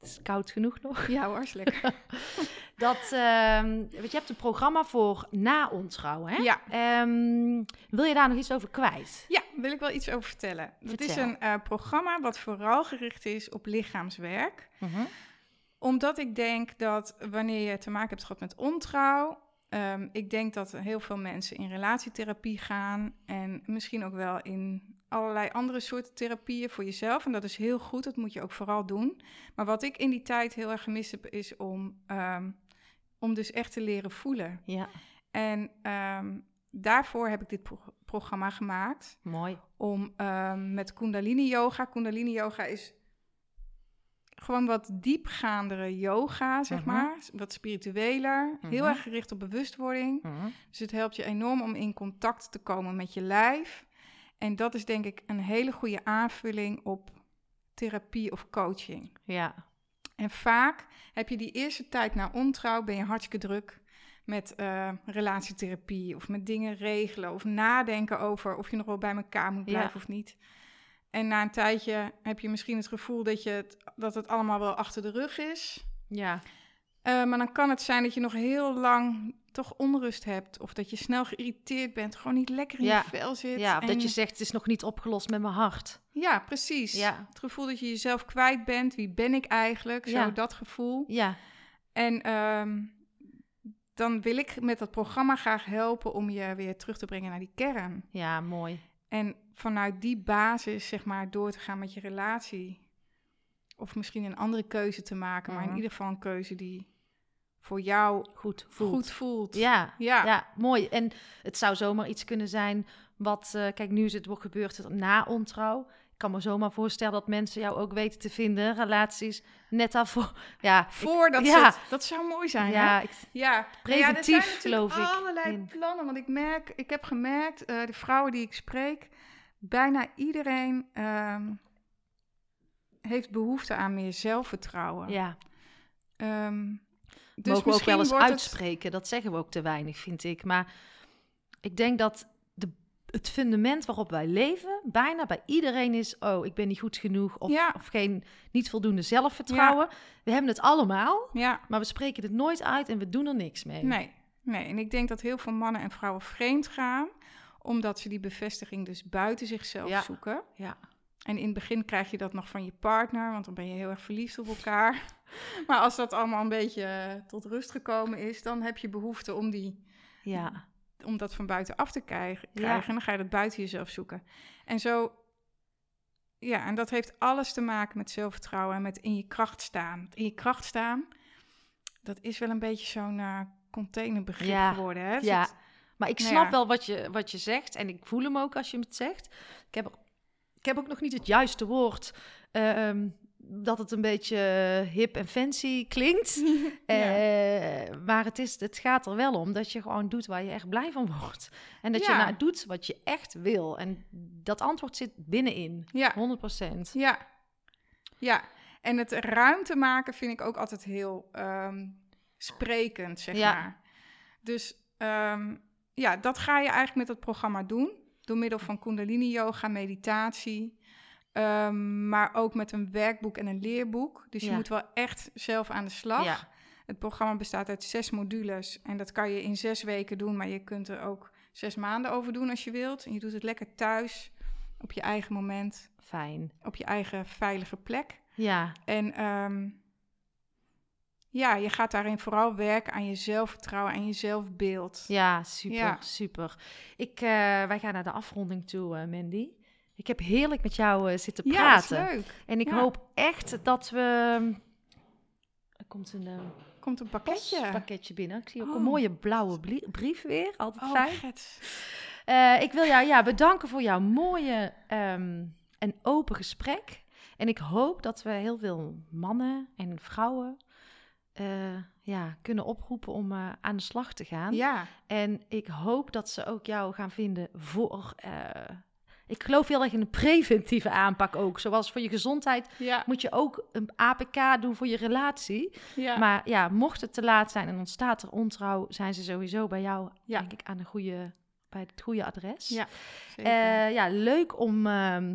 Het is koud genoeg nog. Ja hoor, is lekker. Dat, ehm, want je hebt een programma voor na ontrouw, hè? Ja. Ehm, wil je daar nog iets over kwijt? ja, wil ik wel iets over vertellen. Het is een eh, programma wat vooral gericht is op lichaamswerk. Mhm. Omdat ik denk dat wanneer je te maken hebt gehad met ontrouw... ehm, ik denk dat heel veel mensen in relatietherapie gaan... en misschien ook wel in allerlei andere soorten therapieën voor jezelf. En dat is heel goed, dat moet je ook vooral doen. Maar wat ik in die tijd heel erg gemist heb, is om, ehm, om dus echt te leren voelen. Ja, En ehm, daarvoor heb ik dit pro- programma gemaakt. mooi. Om met Kundalini Yoga. Kundalini Yoga is gewoon wat diepgaandere yoga, zeg Mhm. maar. Wat spiritueler. Heel Mhm. erg gericht op bewustwording. Mhm. Dus het helpt je enorm om in contact te komen met je lijf. En dat is denk ik een hele goede aanvulling op therapie of coaching. Ja, En vaak heb je die eerste tijd na ontrouw, ben je hartstikke druk met eh, relatietherapie of met dingen regelen of nadenken over of je nog wel bij elkaar moet Ja. blijven of niet. En na een tijdje heb je misschien het gevoel dat, je het, dat het allemaal wel achter de rug is. ja, Eh, maar dan kan het zijn dat je nog heel lang toch onrust hebt. Of dat je snel geïrriteerd bent. Gewoon niet lekker in Ja. je vel zit. Ja, of dat je zegt, het is nog niet opgelost met mijn hart. Ja, precies. Ja. Het gevoel dat je jezelf kwijt bent. Wie ben ik eigenlijk? Zo Ja. dat gevoel. Ja, En ehm, dan wil ik met dat programma graag helpen om je weer terug te brengen naar die kern. ja, mooi. En vanuit die basis, zeg maar, door te gaan met je relatie. Of misschien een andere keuze te maken, maar in Mhm. ieder geval een keuze die voor jou Goed voelt. goed voelt. Ja, Ja. ja. mooi. En het zou zomaar iets kunnen zijn wat, eh, kijk, nu is het wat gebeurt het na ontrouw. Ik kan me zomaar voorstellen dat mensen jou ook weten te vinden, relaties, net daarvoor. Ja, Voordat Ja. ze het, dat zou mooi zijn. ja, ik, Ja, Preventief, ja, er zijn geloof ik, allerlei in. plannen. Want ik merk, ik heb gemerkt, eh, de vrouwen die ik spreek, bijna iedereen ehm, heeft behoefte aan meer zelfvertrouwen. ja. Ehm, dus mogen we ook wel eens het- uitspreken. Dat zeggen we ook te weinig, vind ik. Maar ik denk dat de, het fundament waarop wij leven, bijna bij iedereen is: oh, ik ben niet goed genoeg of, Ja. of geen niet voldoende zelfvertrouwen. We hebben het allemaal, Ja, maar we spreken het nooit uit en we doen er niks mee. nee, nee. En ik denk dat heel veel mannen en vrouwen vreemd gaan, omdat ze die bevestiging dus buiten zichzelf Ja. zoeken. Ja, En in het begin krijg je dat nog van je partner, want dan ben je heel erg verliefd op elkaar. Maar als dat allemaal een beetje eh, tot rust gekomen is, dan heb je behoefte om, die, ja, om dat van buitenaf te krijgen. Ja. En dan ga je dat buiten jezelf zoeken. En zo, ja, en dat heeft alles te maken met zelfvertrouwen en met in je kracht staan. In je kracht staan, dat is wel een beetje zo'n eh, containerbegrip Ja. geworden. Hè? Dus ja. het- Maar ik Nou snap ja. wel wat je, wat je zegt en ik voel hem ook als je het zegt. Ik heb, ik heb ook nog niet het juiste woord. eh, ehm, dat het een beetje hip en fancy klinkt. Eh, maar het, is, het gaat er wel om dat je gewoon doet waar je echt blij van wordt. En dat je nou doet wat je echt wil. En dat antwoord zit binnenin. ja. 100%. Ja, ja. En het ruimte maken vind ik ook altijd heel ehm, sprekend, zeg Ja. maar. Dus ehm, ja, dat ga je eigenlijk met het programma doen. Door middel van kundalini yoga, meditatie. ehm, maar ook met een werkboek en een leerboek. Dus je Ja. moet wel echt zelf aan de slag. Ja. Het programma bestaat uit zes modules. En dat kan je in zes weken doen. Maar je kunt er ook zes maanden over doen als je wilt. En je doet het lekker thuis. Op je eigen moment Fijn. op je eigen veilige plek. Ja, En ehm, ja, je gaat daarin vooral werken aan je zelfvertrouwen en je zelfbeeld. ja super, Ja. super. Ik, eh, wij gaan naar de afronding toe, eh, Mandy. Ik heb heerlijk met jou eh, zitten Ja, praten. leuk. En ik Ja. hoop echt dat we... Er komt een Komt een pakketje. pakketje binnen. Ik zie ook Oh. een mooie blauwe brief weer. Altijd Oh, fijn. ik wil jou ja, bedanken voor jouw mooie ehm, en open gesprek. En ik hoop dat we heel veel mannen en vrouwen eh, ja, kunnen oproepen om eh, aan de slag te gaan. Ja, En ik hoop dat ze ook jou gaan vinden voor. eh, ik geloof heel erg in een preventieve aanpak ook. Zoals voor je gezondheid ja, moet je ook een APK doen voor je relatie. ja. Maar ja, mocht het te laat zijn en ontstaat er ontrouw, zijn ze sowieso bij jou, Ja. denk ik, aan de goede, bij het goede adres. Ja, zeker. Ja, leuk om ehm,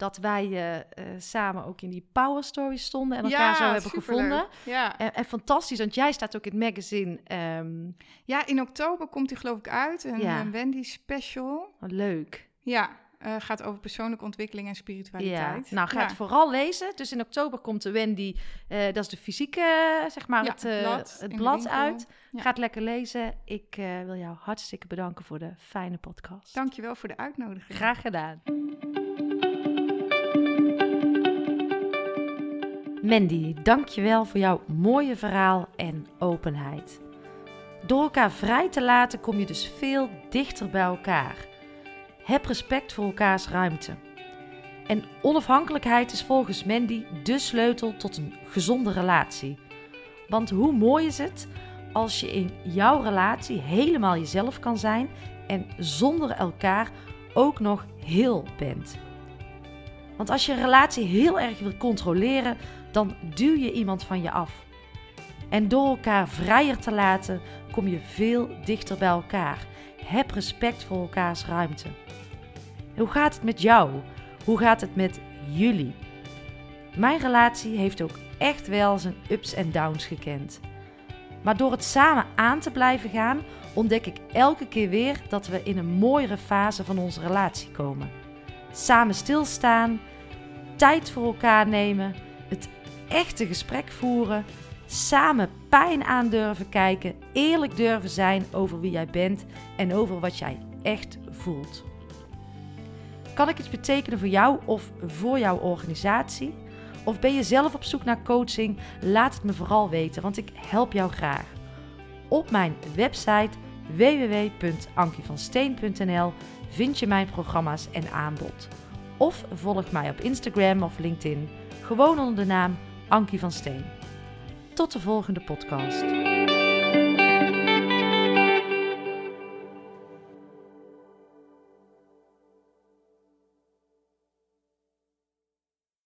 dat wij eh, eh, samen ook in die Power Story stonden en elkaar Ja, zo hebben superleuk. gevonden. Ja. En, en fantastisch, want jij staat ook in het magazine. ehm, ja, in oktober komt die geloof ik uit. Een, Ja. een Wendy special. leuk. Ja, eh, gaat over persoonlijke ontwikkeling en Ja, spiritualiteit. nou ga het vooral lezen. Dus in oktober komt de Wendy, eh, dat is de fysieke, zeg maar, het, blad het blad uit. Ja. Ga het lekker lezen. Ik wil jou hartstikke bedanken voor de fijne podcast. Dankjewel voor de uitnodiging. Graag gedaan. Mandy, dankjewel voor jouw mooie verhaal en openheid. Door elkaar vrij te laten kom je dus veel dichter bij elkaar. Heb respect voor elkaars ruimte. En onafhankelijkheid is volgens Mandy de sleutel tot een gezonde relatie. Want hoe mooi is het als je in jouw relatie helemaal jezelf kan zijn en zonder elkaar ook nog heel bent. Want als je een relatie heel erg wil controleren, dan duw je iemand van je af. En door elkaar vrijer te laten, kom je veel dichter bij elkaar. Heb respect voor elkaars ruimte. Hoe gaat het met jou? Hoe gaat het met jullie? Mijn relatie heeft ook echt wel zijn ups en downs gekend. Maar door het samen aan te blijven gaan, ontdek ik elke keer weer dat we in een mooiere fase van onze relatie komen. Samen stilstaan, tijd voor elkaar nemen, echte gesprek voeren, samen pijn aan durven kijken, eerlijk durven zijn over wie jij bent en over wat jij echt voelt. Kan ik iets betekenen voor jou of voor jouw organisatie? Of ben je zelf op zoek naar coaching? Laat het me vooral weten, want ik help jou graag. Op mijn website www.ankievansteen.nl vind je mijn programma's en aanbod. Of volg mij op Instagram of LinkedIn, gewoon onder de naam Ankie van Steen. Tot de volgende podcast.